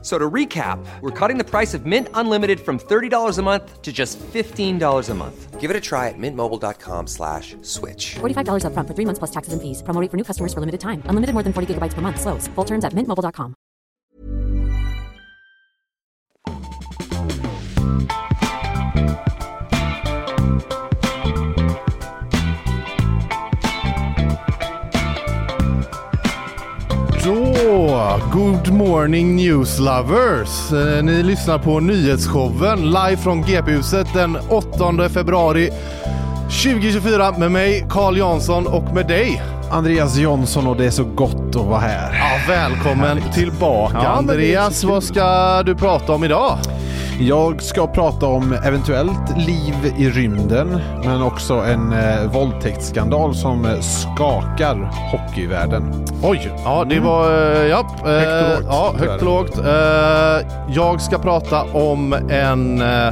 So to recap, we're cutting the price of Mint Unlimited from $30 a month to just $15 a month. Give it a try at mintmobile.com slash switch. $45 upfront for three months plus taxes and fees. Promo rate for new customers for limited time. Unlimited more than 40 gigabytes per month. Slows. Full terms at mintmobile.com. good morning news lovers. Eh, Ni lyssnar på nyhetsshowen live från GP-huset den 8 februari 2024 med mig Carl Jansson och med dig. Andreas Jonsson och det är så gott att vara här. Ja, välkommen tillbaka Ja, Andreas. Vad ska du prata om idag? Jag ska prata om eventuellt liv i rymden, men också en eh, våldtäktsskandal som eh, skakar hockeyvärlden. Oj, ja det var... eh, Ja, eh, Mm. Högt och lågt, Ja, högt och lågt. Eh, Jag ska prata om en eh,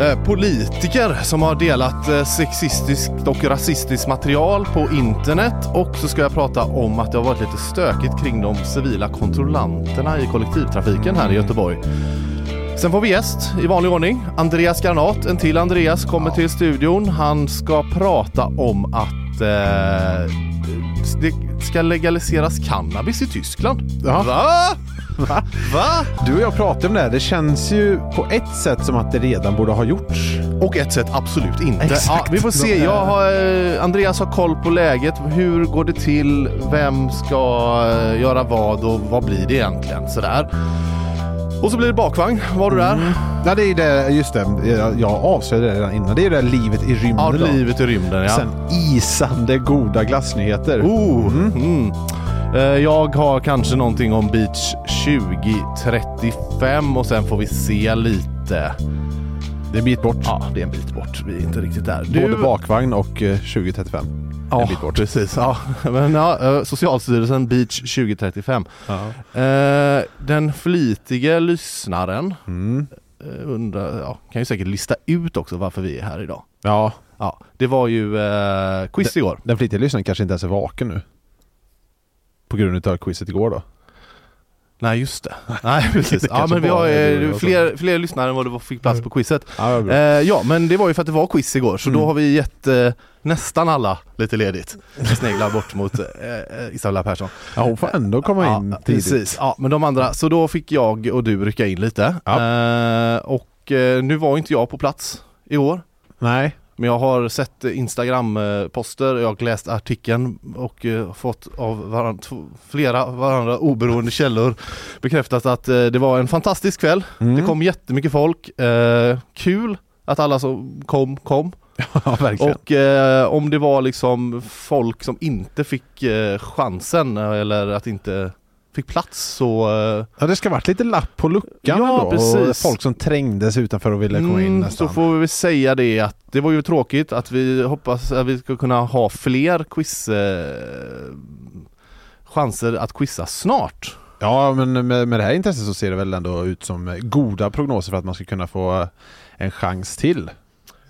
eh, politiker som har delat eh, sexistiskt och rasistiskt material på internet och så ska jag prata om att det har varit lite stökigt kring de civila kontrollanterna i kollektivtrafiken här i Göteborg. Sen får vi gäst i vanlig ordning. Andreas Granat, en till Andreas, kommer till studion. Han ska prata om att eh, det ska legaliseras cannabis i Tyskland. Ja. Va? Va? Va? Du och jag pratade om det här. Det känns ju på ett sätt som att det redan borde ha gjorts. Och ett sätt absolut inte. Ja, vi får se. Jag har, eh, Andreas har koll på läget. Hur går det till? Vem ska eh, göra vad och vad blir det egentligen? Sådär. Och så blir det bakvagn. Var du där? Ja, det är det, just det. Jag, jag avslöjade det redan innan. Det är ju det här livet i rymden. Ja, då. livet i rymden ja. Sen isande goda glassnyheter. Oh, mm. Eh, Jag har kanske någonting om Beach 2035 och sen får vi se lite. Det är en bit bort. Ja, det är en bit bort. Vi är inte riktigt där. Både bakvagn och eh, 2035. Ja, en bit bort. precis. Ja. Men ja, eh, Socialstyrelsen Beach 2035. Eh, den flitige lyssnaren Mm. eh, undrar, ja, kan ju säkert lista ut också varför vi är här idag. Ja, Ja, det var ju eh, quiz igår. den flitiga lyssnaren kanske inte ens är vaken nu. På grund av quizet igår då. Nej just det. Nej precis. Det Ja men vi har eh, fler, fler lyssnare än vad det fick plats på quizet. Ja, var. Eh, ja men det var ju för att det var quiz igår så Mm. då har vi gett eh, nästan alla lite ledigt. Sneglar bort mot eh, eh, Isabella Persson. ja, hon får ändå komma in ja, tidigt. precis. Ja men de andra, så då fick jag och du rycka in lite. Eh, och nu var inte jag på plats i år. Nej. Men jag har sett Instagram-poster, jag har läst artikeln och eh, fått av varann, tv- flera varandra oberoende källor bekräftat att eh, det var en fantastisk kväll. Mm. Det kom jättemycket folk. Eh, kul att alla som kom, kom. Ja. Och eh, om det var liksom folk som inte fick eh, chansen eller att inte fick plats så eh, Ja, det ska varit lite lapp på luckan Ja. Och precis. folk som trängdes utanför och ville komma in Mm, nästan. så får vi väl säga det att det var ju tråkigt att vi hoppas att vi ska kunna ha fler quiz eh, chanser att quizza snart. Ja, men med, med det här intresset så ser det väl ändå ut som goda prognoser för att man ska kunna få en chans till.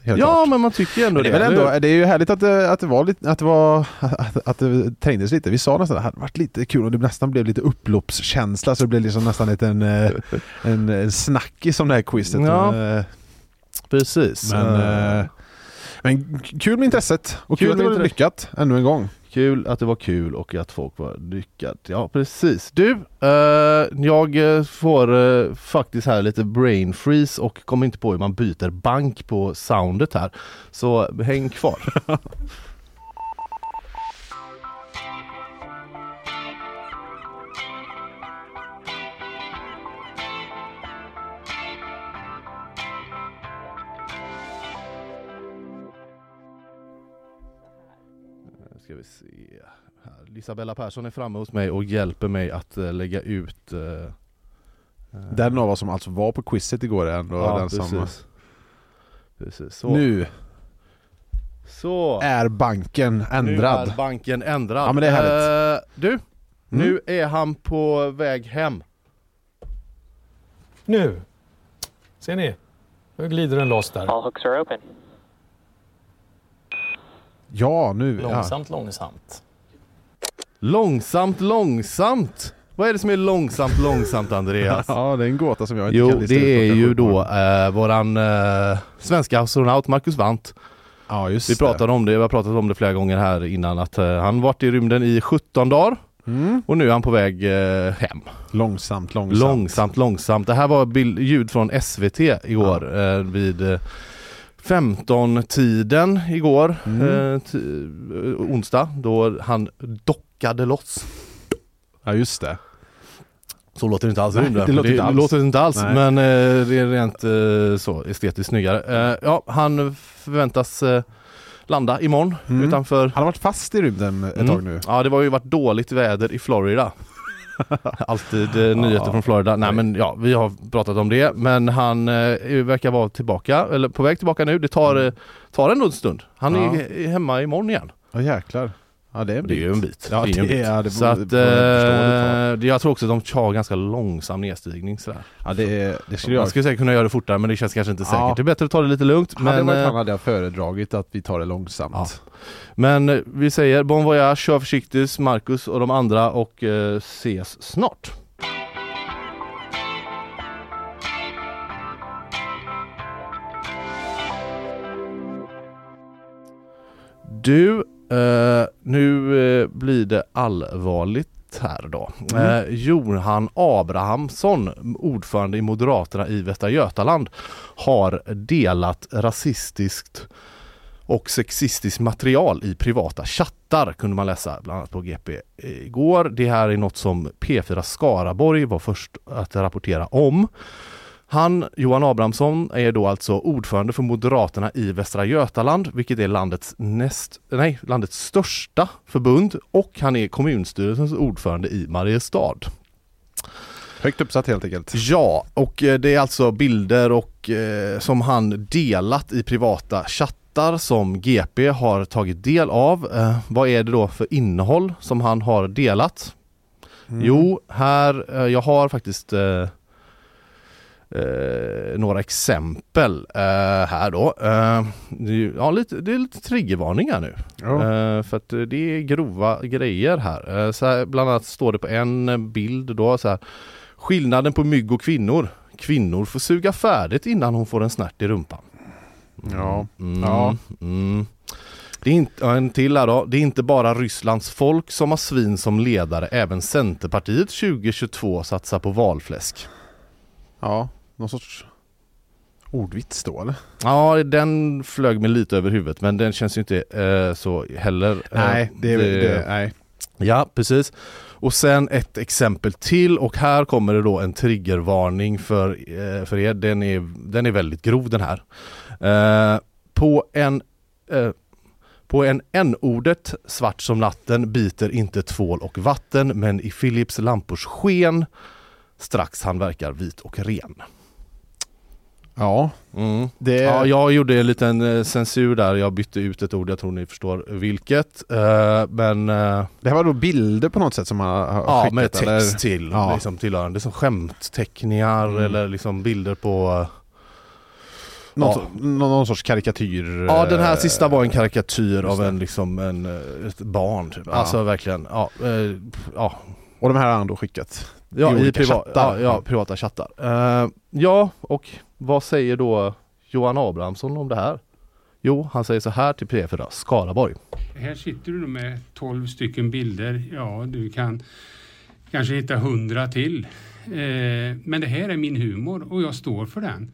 Ja klart. men man tycker ju ändå Men det. det, är väl ändå, det är ju härligt att det, att det var lite, att det var, att, att det trängdes lite. Vi sa nästan att det hade varit lite kul och det nästan blev lite upploppskänsla så det blev liksom nästan lite en, eh, en, en snackis om det här quizet. Ja. Men, eh, Precis. Men, Eh, eh, men kul med intresset och kul, Kul att det var lyckat ännu en gång. Kul att det var kul och att folk var lyckade. Ja precis. Du, eh, jag eh, får eh, faktiskt här lite brain freeze och kommer inte på hur man byter bank på soundet här. Så häng kvar. ska vi se här. Isabella Persson är framme hos mig och hjälper mig att eh, lägga ut eh, eh, Den av oss som alltså var på quizet igår är ändå Ja, den som... precis. Precis, så. Nu så. är banken Nu ändrad. är banken ändrad. Ja, men det är härligt. Eh, du, nu är han på väg hem. Nu! Ser ni? Nu glider den loss där. All hooks are open. Ja, nu. Ja. Långsamt, långsamt. Långsamt, långsamt. Vad är det som är långsamt, långsamt Andreas? ja, det är en gåta som jag inte Jo, kan lista ut det är ju då eh, våran eh, svenska astronaut Marcus Wandt. Ja, just Vi det. pratade om det, vi har pratat om det flera gånger här innan att eh, han varit i rymden i 17 dagar Mm. och nu är han på väg eh, hem. Långsamt, långsamt. Långsamt, långsamt. Det här var bild, ljud från SVT igår eh, vid eh, 15-tiden igår, Mm. eh, eh, onsdag, då han dockade loss. Ja, just det. Så låter det inte alls i Nej, rymden. det låter inte alls. låter inte alls Nej. men eh, det är rent eh, så estetiskt snyggare. Eh, ja, han förväntas eh, landa imorgon Mm. utanför Han har varit fast i rymden ett Mm. tag nu. Ja det var ju varit dåligt väder i Florida. Alltid eh, nyheter från Florida. Nej men ja, vi har pratat om det. Men han eh, verkar vara tillbaka, eller på väg tillbaka nu. Det tar, eh, tar ändå en stund. Han är hemma imorgon igen. Ja, jäklar. Ja, det är en Det är ju en bit. Ja, är ju en det bit. är- det Så att jag det eh, det- jag tror också att de har ganska långsam nedstigning sådär. Ja, det, är, det skulle Man jag... skulle säkert kunna göra det fortare men det känns kanske inte Ja. säkert. Det är bättre att ta det lite lugnt. hade det Men, varit eh, han hade jag föredragit att vi tar det långsamt. Ja. men eh, vi säger bon voyage, kör försiktigt Marcus och de andra och eh, ses snart. Du, eh, nu eh, blir det allvarligt här då. Eh, Johan Abrahamsson, ordförande i Moderaterna i Västra Götaland, har delat rasistiskt och sexistiskt material i privata chattar kunde man läsa bland annat på GP igår. Det här är något som P4 Skaraborg var först att rapportera om. Han, Johan Abrahamsson, är då alltså ordförande för Moderaterna i Västra Götaland, vilket är landets, näst, nej, landets största förbund och han är kommunstyrelsens ordförande i Mariestad. Högt uppsatt helt enkelt. Ja, och eh, det är alltså bilder och eh, som han delat i privata chattar som GP har tagit del av. Eh, vad är det då för innehåll som han har delat? Jo, här, eh, jag har faktiskt eh, några exempel eh, här då. Eh, det, är ja, lite, det är lite triggervarningar nu. Ja. Eh, för att eh, det är grova grejer här. Eh, så här. Bland annat står det på en bild då så här. Skillnaden på mygg och kvinnor. Kvinnor får suga färdigt innan hon får en snärt i rumpan. Ja. Mm, Ja. Mm. Det är inte, en till här då. Det är inte bara Rysslands folk som har svin som ledare. Även Centerpartiet 2022 satsar på valfläsk. ja, någon sorts ordvits då eller? Ja, den flög mig lite över huvudet men den känns ju inte eh, så heller. Eh, Nej, det är det, nej. Ja, precis. Och sen ett exempel till och här kommer det då en triggervarning för, eh, för er. Den är, den är väldigt grov den här. Eh, på en eh, på en n-ordet svart som natten biter inte tvål och vatten men i Philips lampors sken strax han verkar vit och ren. Ja, Mm. det... Ja, jag gjorde en liten eh, censur där. Jag bytte ut ett ord, jag tror ni förstår vilket. Eh, men eh, Det här var då bilder på något sätt som man har Ja, skickat med text eller? till Ja. liksom tillhörande som skämtteckningar Mm. eller liksom bilder på Någon, Ja. någon, någon sorts karikatyr? Ja den här sista var en karikatyr av en liksom en, ett barn typ. Ja. Alltså verkligen, ja, eh, ja. Och de här har han då skickat? Ja, I i, priva- chattar. ja, ja, privata chattar. Eh, ja, och vad säger då Johan Abrahamsson om det här? Jo, han säger så här till P4 Skaraborg. Här sitter du med 12 stycken bilder. Ja, du kan kanske hitta 100 till. Eh, men det här är min humor och jag står för den.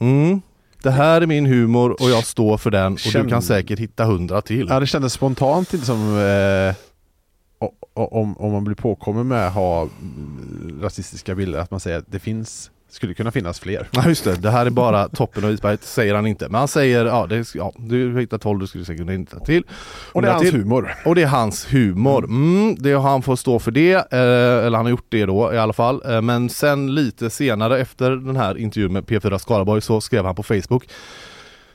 Mm. Det här är min humor och jag står för den och Känn- du kan säkert hitta hundra till. Ja, det kändes spontant inte som eh, om, om man blir påkommen med att ha mm, rasistiska bilder, att man säger att det finns Skulle kunna finnas fler. Ja just det, det här är bara toppen av isberget säger han inte. Men han säger, ja, det, ja du hittar 12, du skulle säkert kunna hitta till. Och det är hans till. humor. Och det är hans humor. Mm, det har han fått stå för det, eh, eller han har gjort det då i alla fall. Eh, men sen lite senare efter den här intervjun med P4 Skaraborg så skrev han på Facebook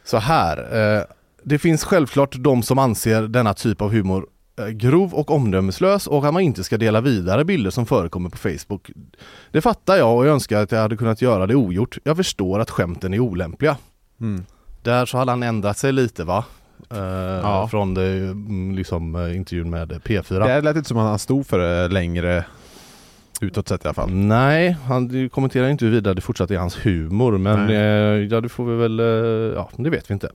så här. Eh, det finns självklart de som anser denna typ av humor grov och omdömeslös och att man inte ska dela vidare bilder som förekommer på Facebook. Det fattar jag och jag önskar att jag hade kunnat göra det ogjort. Jag förstår att skämten är olämpliga. Mm. Där så hade han ändrat sig lite va? Eh, Ja. Från det, mm, liksom, eh, intervjun med P4. Det lät inte som att han stod för det längre utåt sett i alla fall. Nej, han kommenterar inte huruvida det fortsatt är hans humor men eh, ja det får vi väl, eh, ja det vet vi inte.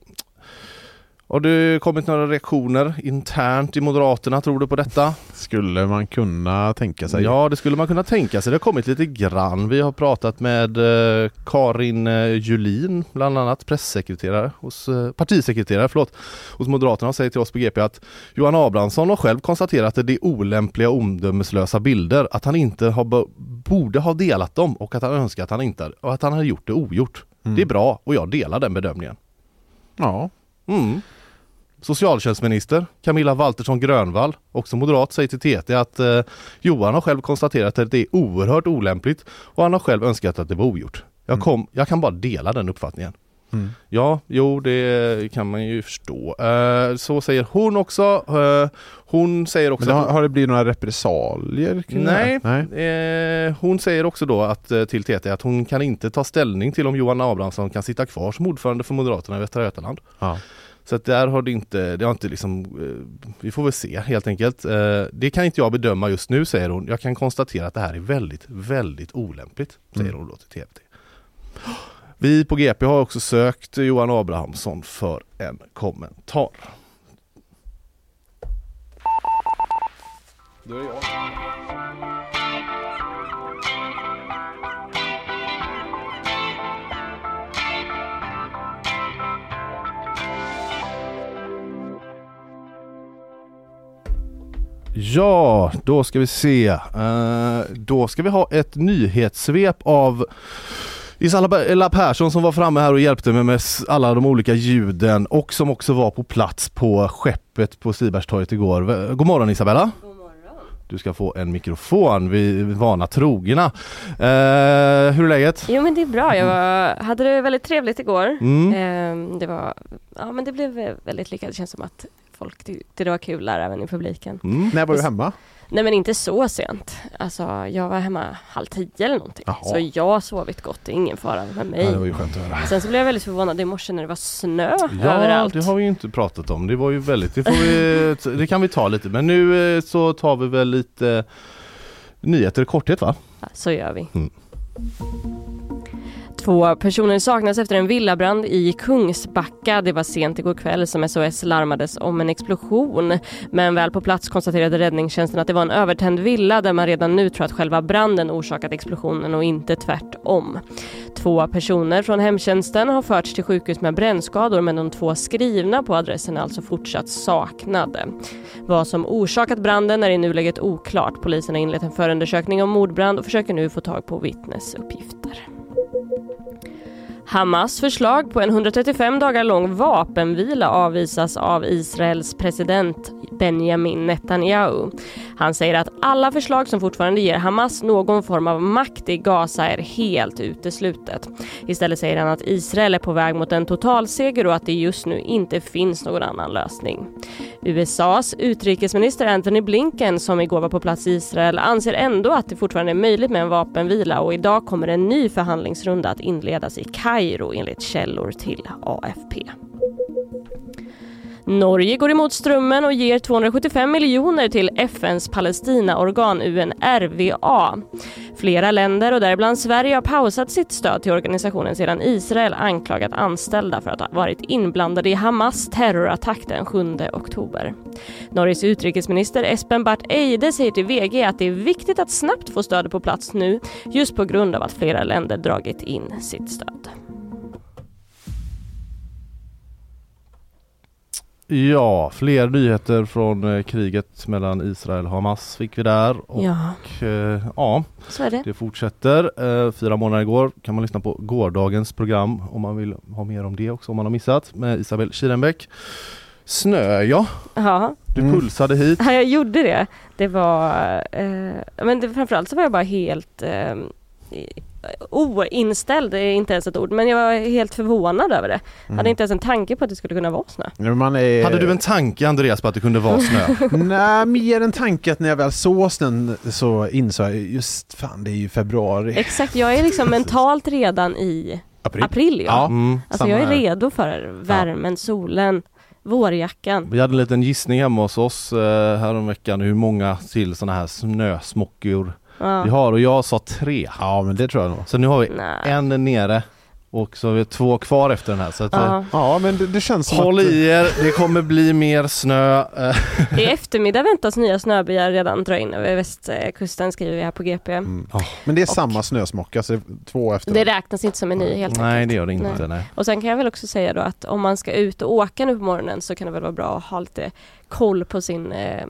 Har det kommit några reaktioner internt i Moderaterna, tror du på detta? Skulle man kunna tänka sig. Ja, det skulle man kunna tänka sig. Det har kommit lite grann. Vi har pratat med eh, Karin eh, Julin, bland annat pressekreterare hos, eh, partisekreterare förlåt, hos Moderaterna och säger till oss på GP att Johan Abrahamsson har själv konstaterat att det är olämpliga och omdömeslösa bilder, att han inte har, bo- borde ha delat dem och att han önskar att han inte och att han har gjort det ogjort. Mm. Det är bra och jag delar den bedömningen. Ja. Mm. Socialtjänstminister Camilla Waltersson Grönvall, också moderat, säger till TT att eh, Johan har själv konstaterat att det är oerhört olämpligt och han har själv önskat att det var ogjort. Jag, kom, jag kan bara dela den uppfattningen. Mm. Ja, jo det kan man ju förstå. Eh, så säger hon också. Eh, hon säger också Men har, har det blivit några repressalier? Nej? Nej. Eh, hon säger också då att, eh, till TT att hon kan inte ta ställning till om Johan Abrahamsson kan sitta kvar som ordförande för Moderaterna i Västra Götaland. Ja. Så att där har det inte, det har inte liksom, eh, vi får väl se helt enkelt. Eh, det kan inte jag bedöma just nu säger hon. Jag kan konstatera att det här är väldigt, väldigt olämpligt, säger Mm. hon då till TT. Vi på GP har också sökt Johan Abrahamsson för en kommentar. Då är det jag. Ja, då ska vi se. Eh, då ska vi ha ett nyhetssvep av Isabella Persson som var framme här och hjälpte mig med alla de olika ljuden och som också var på plats på skeppet på Stibergstorget igår. God morgon Isabella! Du ska få en mikrofon, vi är vana trogna. Eh, hur är läget? Jo men det är bra, jag var, hade det väldigt trevligt igår. Mm. Ehm, det var, ja men det blev väldigt lyckat, det känns som att folk tyckte det var kul där även i publiken. Mm. När var du hemma? Nej men inte så sent. Alltså jag var hemma halv tio eller någonting. Jaha. Så jag har sovit gott, det är ingen fara med mig. Ja, det var ju skönt att höra. Sen så blev jag väldigt förvånad i morse när det var snö Ja, överallt. det har vi ju inte pratat om. Det var ju väldigt, det, får vi, det kan vi ta lite. Men nu eh, så tar vi väl lite nyheter i korthet va? Ja, Så gör vi. Mm. Två personer saknas efter en villabrand i Kungsbacka. Det var sent igår kväll som SOS larmades om en explosion. Men väl på plats konstaterade räddningstjänsten att det var en övertänd villa där man redan nu tror att själva branden orsakat explosionen och inte tvärtom. Två personer från hemtjänsten har förts till sjukhus med brännskador men de två skrivna på adressen är alltså fortsatt saknade. Vad som orsakat branden är i nuläget oklart. Polisen har inlett en förundersökning om mordbrand och försöker nu få tag på vittnesuppgifter. Hamas förslag på en 135 dagar lång vapenvila avvisas av Israels president Benjamin Netanyahu. Han säger att alla förslag som fortfarande ger Hamas någon form av makt i Gaza är helt uteslutet. Istället säger han att Israel är på väg mot en totalseger och att det just nu inte finns någon annan lösning. USAs utrikesminister Anthony Blinken som igår var på plats i Israel anser ändå att det fortfarande är möjligt med en vapenvila och idag kommer en ny förhandlingsrunda att inledas i Kairo enligt källor till AFP. Norge går emot strömmen och ger 275 miljoner till FNs Palestinaorgan UNRWA. Flera länder och däribland Sverige har pausat sitt stöd till organisationen sedan Israel anklagat anställda för att ha varit inblandade i Hamas terrorattack den 7 oktober. Norges utrikesminister Espen Barth Eide säger till VG att det är viktigt att snabbt få stödet på plats nu just på grund av att flera länder dragit in sitt stöd. Ja, fler nyheter från eh, kriget mellan Israel och Hamas fick vi där. Och, Ja, eh, ja, så är det. det fortsätter. Eh, fyra månader igår kan man lyssna på gårdagens program om man vill ha mer om det också om man har missat med Isabel Kirenbäck. Snö ja, Ja, du Mm. pulsade hit. Ja, jag gjorde det. Det var... Eh, men det, framförallt så var jag bara helt... Oinställd är inte ens ett ord, men jag var helt förvånad över det. Mm. Hade inte ens en tanke på att det skulle kunna vara snö. Ja, men Man är... Hade du en tanke Andreas på att det kunde vara snö? Nej, mer en tanke att när jag väl såg snön så insåg jag just fan det är ju februari. Exakt, jag är liksom mentalt redan i April. april. Ja. Ja. Mm. alltså jag är här. redo för värmen, solen, vårjackan. Vi hade en liten gissning hemma hos oss eh, häromveckan hur många till sådana här snösmockor Ja. vi har och jag sa tre. Ja men det tror jag nog. Så nu har vi Nej. en nere och så har vi två kvar efter den här. Så att, Ja. Ja men det, det känns som Håll att... i er, det kommer bli mer snö. I eftermiddag väntas nya snöbyar redan dra in över västkusten skriver vi här på GP. Mm. Men det är samma snösmocka, så det två efter. Det räknas inte som en ny helt Nej enkelt. det gör det inte. Nej. Nej. Och sen kan jag väl också säga då att om man ska ut och åka nu på morgonen så kan det väl vara bra att ha lite koll på sin eh,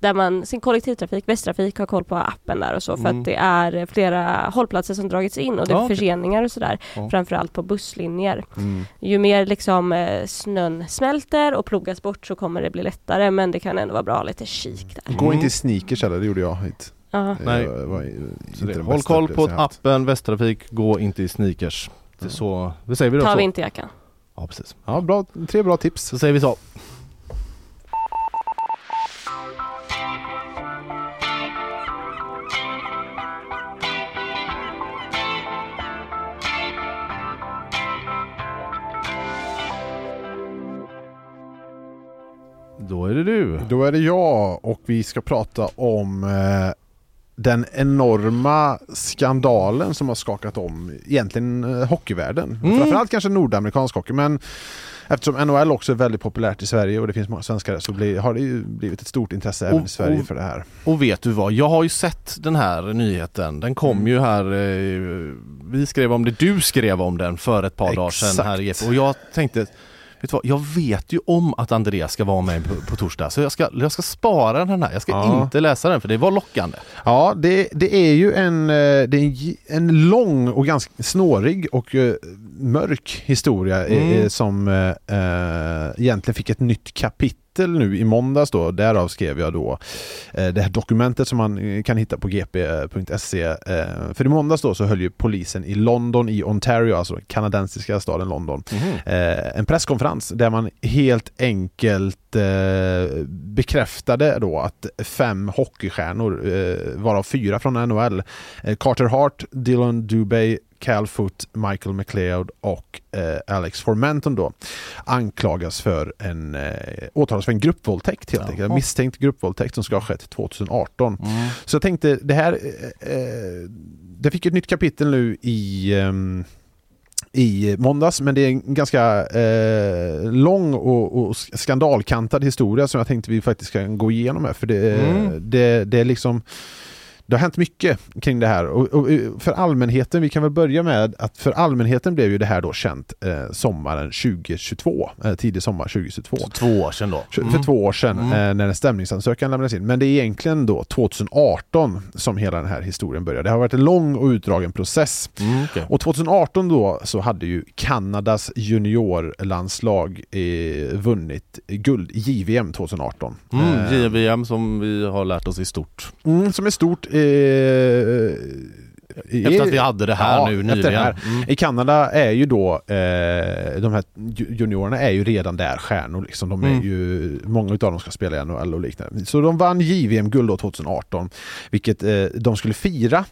där man, sin kollektivtrafik, Västtrafik har koll på appen där och så för Mm. att det är flera hållplatser som dragits in och det är Ja, okej. förseningar och sådär. Ja. Framförallt på busslinjer. Mm. Ju mer liksom eh, snön smälter och plogas bort så kommer det bli lättare men det kan ändå vara bra lite kik där. Gå inte i sneakers eller, det gjorde jag hit. Nej. Inte det, den håll koll på appen Västtrafik, gå inte i sneakers. Det, så, det säger vi då Ta vinterjackan. Ja precis. Ja, bra, tre bra tips. Så säger vi så. Då är det du. Då är det jag och vi ska prata om eh, den enorma skandalen som har skakat om egentligen eh, hockeyvärlden. Mm. Framförallt kanske nordamerikansk hockey men eftersom NHL också är väldigt populärt i Sverige och det finns många svenskar så blir, har det ju blivit ett stort intresse även Och- i Sverige och- för det här. Och vet du vad, jag har ju sett den här nyheten. Den kom Mm. ju här, eh, vi skrev om det, du skrev om den för ett par dagar sedan här i Exakt. GP. Och jag tänkte, vet vad, jag vet ju om att Andreas ska vara med på, på torsdag så jag ska, jag ska spara den här. Jag ska Ja. inte läsa den för det var lockande. Ja, det, det är ju en, eh, det är en, lång och ganska snårig och eh, mörk historia eh, Mm. som eh, egentligen fick ett nytt kapitel nu i måndags då. Därav skrev jag då eh, det här dokumentet som man eh, kan hitta på gp.se. Eh, för i måndags då så höll ju polisen i London i Ontario, alltså den kanadensiska staden London, eh, en presskonferens där man helt enkelt bekräftade då att fem hockeystjärnor, varav fyra från NHL, Carter Hart, Dylan Dubé, Cal Foot, Michael McLeod och eh, Alex Formenton då anklagas för en eh, åtalas för en gruppvåldtäkt helt enkelt. En misstänkt gruppvåldtäkt som ska ha skett 2018. Mm. Så jag tänkte det här eh, eh, det fick ett nytt kapitel nu i ehm, i måndags men det är en ganska eh, lång och, och skandalkantad historia som jag tänkte vi faktiskt kan gå igenom här för det, Mm. det, det är liksom det har hänt mycket kring det här och, och för allmänheten, vi kan väl börja med att för allmänheten blev ju det här då känt eh, sommaren 2022, eh, tidig sommar 2022. Så två år sedan då. För- För två år sedan Mm. eh, när en stämningsansökan lämnades in. Men det är egentligen då 2018 som hela den här historien började. Det har varit en lång och utdragen process. Mm, okej. Och 2018 då så hade ju Kanadas juniorlandslag eh, vunnit guld JVM 2018. Mm, Eh, JVM som vi har lärt oss i stort. mm, som är stort. Eh, Efter att vi hade det här Ja, nu nyligen. här. Mm. I Kanada är ju då, eh, de här ju- juniorerna är ju redan där stjärnor liksom. De är Mm. ju, många utav dem ska spela i NHL och liknande. Så de vann JVM-guld då 2018, vilket eh, de skulle fira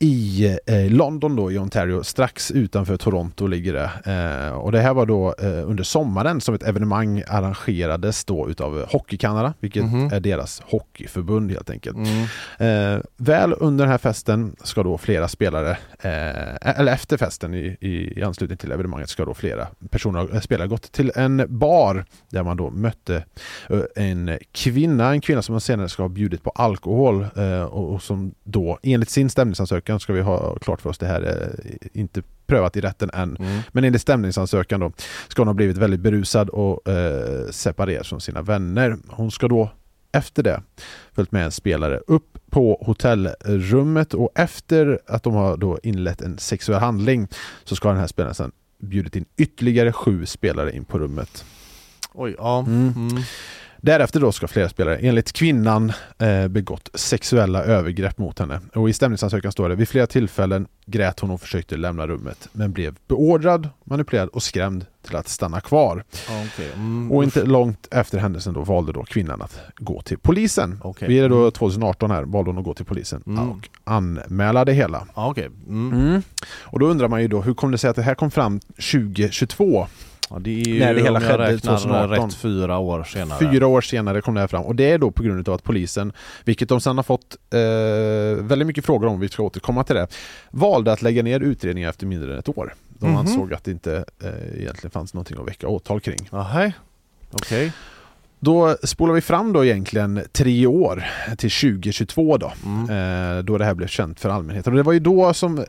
i eh, London då i Ontario, strax utanför Toronto ligger det. Eh, och det här var då eh, under sommaren som ett evenemang arrangerades då utav Hockey Canada, vilket Mhm. är deras hockeyförbund helt enkelt. Mm. Eh, väl under den här festen ska då flera spelare, eh, eller efter festen i, i, i anslutning till evenemanget ska då flera personer, eh, spelare gått till en bar där man då mötte en kvinna, en kvinna som man senare ska ha bjudit på alkohol och, och som då enligt sin stämningsansökan stämningsansökan ska vi ha klart för oss. Det här är inte prövat i rätten än. Mm. Men enligt stämningsansökan då ska hon ha blivit väldigt berusad och eh, separerad från sina vänner. Hon ska då efter det följt med en spelare upp på hotellrummet och efter att de har då inlett en sexuell handling så ska den här spelaren sedan bjudit in ytterligare sju spelare in på rummet. Oj, ja. Mm. Mm. Därefter då ska flera spelare enligt kvinnan eh, begått sexuella övergrepp mot henne. Och i stämningsansökan står det vid flera tillfällen grät hon och försökte lämna rummet men blev beordrad, manipulerad och skrämd till att stanna kvar. Okej. Mm. Och inte långt efter händelsen då valde då kvinnan att gå till polisen. Okej. Vi är då Mm. 2018 här, valde hon att gå till polisen Mm. och anmäla det hela. Ja, okej. Mm. Och då undrar man ju då, hur kom det sig att det här kom fram 2022? Ja, det är ju När det hela skedde räknar 2018. rätt fyra år senare. Fyra år senare kom det här fram och det är då på grund av att polisen, vilket de sedan har fått eh, väldigt mycket frågor om, vi ska återkomma till det, valde att lägga ner utredningen efter mindre än ett år. De Mhm. ansåg att det inte eh, egentligen fanns någonting att väcka åtal kring. Okej. Då spolar vi fram då egentligen tre år till 2022 då. Mm. Eh, då det här blev känt för allmänheten. Och det var ju då som eh,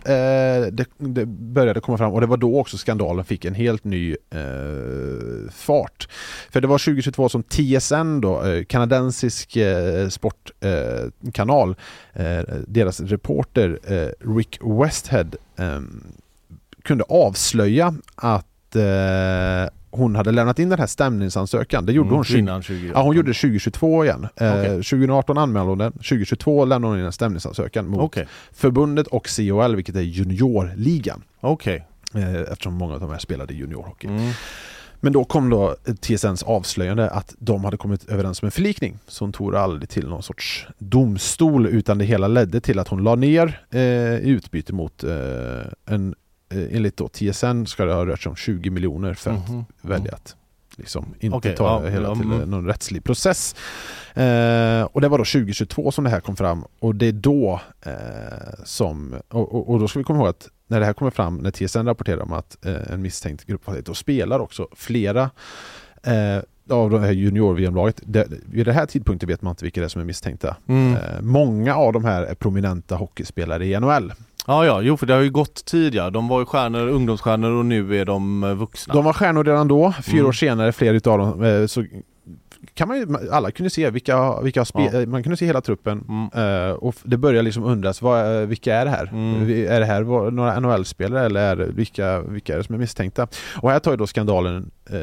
det, det började komma fram och det var då också skandalen fick en helt ny eh, fart. För det var 2022 som TSN då, eh, kanadensisk sportkanal, deras reporter Rick Westhead kunde avslöja att eh, hon hade lämnat in den här stämningsansökan. Det gjorde Mm, hon 20, kvinnan 20. Ja, hon gjorde det 2022 igen. Eh, Okej. 2018 anmälde hon den, 2022 lämnade hon in en stämningsansökan mot Okej. förbundet och COL, vilket är juniorligan. Okej. Eh, eftersom många av de här spelade juniorhockey. Mm. Men då kom då TSNs avslöjande att de hade kommit överens om en förlikning. Så hon tog aldrig till någon sorts domstol utan det hela ledde till att hon la ner eh, i utbyte mot eh, en, enligt då TSN ska det ha rört sig om 20 miljoner för att Mhm. välja att liksom inte Okej, ta ja, hela ja, till mm. eh, någon rättslig process. Eh, och det var då 2022 som det här kom fram och det är då eh, som, och, och, och då ska vi komma ihåg att när det här kommer fram, när TSN rapporterar om att eh, en misstänkt gruppvåldtäkt, då spelar också flera eh, av de här junior-VM-laget. Det- Vid den här tidpunkten vet man inte vilka det är som är misstänkta. Mm. Eh, många av de här är prominenta hockeyspelare i NHL. Ja, ja, jo för det har ju gått tidigare. De var ju stjärnor, ungdomsstjärnor och nu är de eh, vuxna. De var stjärnor redan då, fyra Mm. år senare, flera utav dem, eh, så kan man ju, alla kunde se vilka, vilka spe, Ja. man kunde se hela truppen Mm. eh, och det börjar liksom undras, vad, eh, vilka är det här? Mm. Är det här några NHL-spelare eller är vilka, vilka är det som är misstänkta? Och här tar ju då skandalen eh,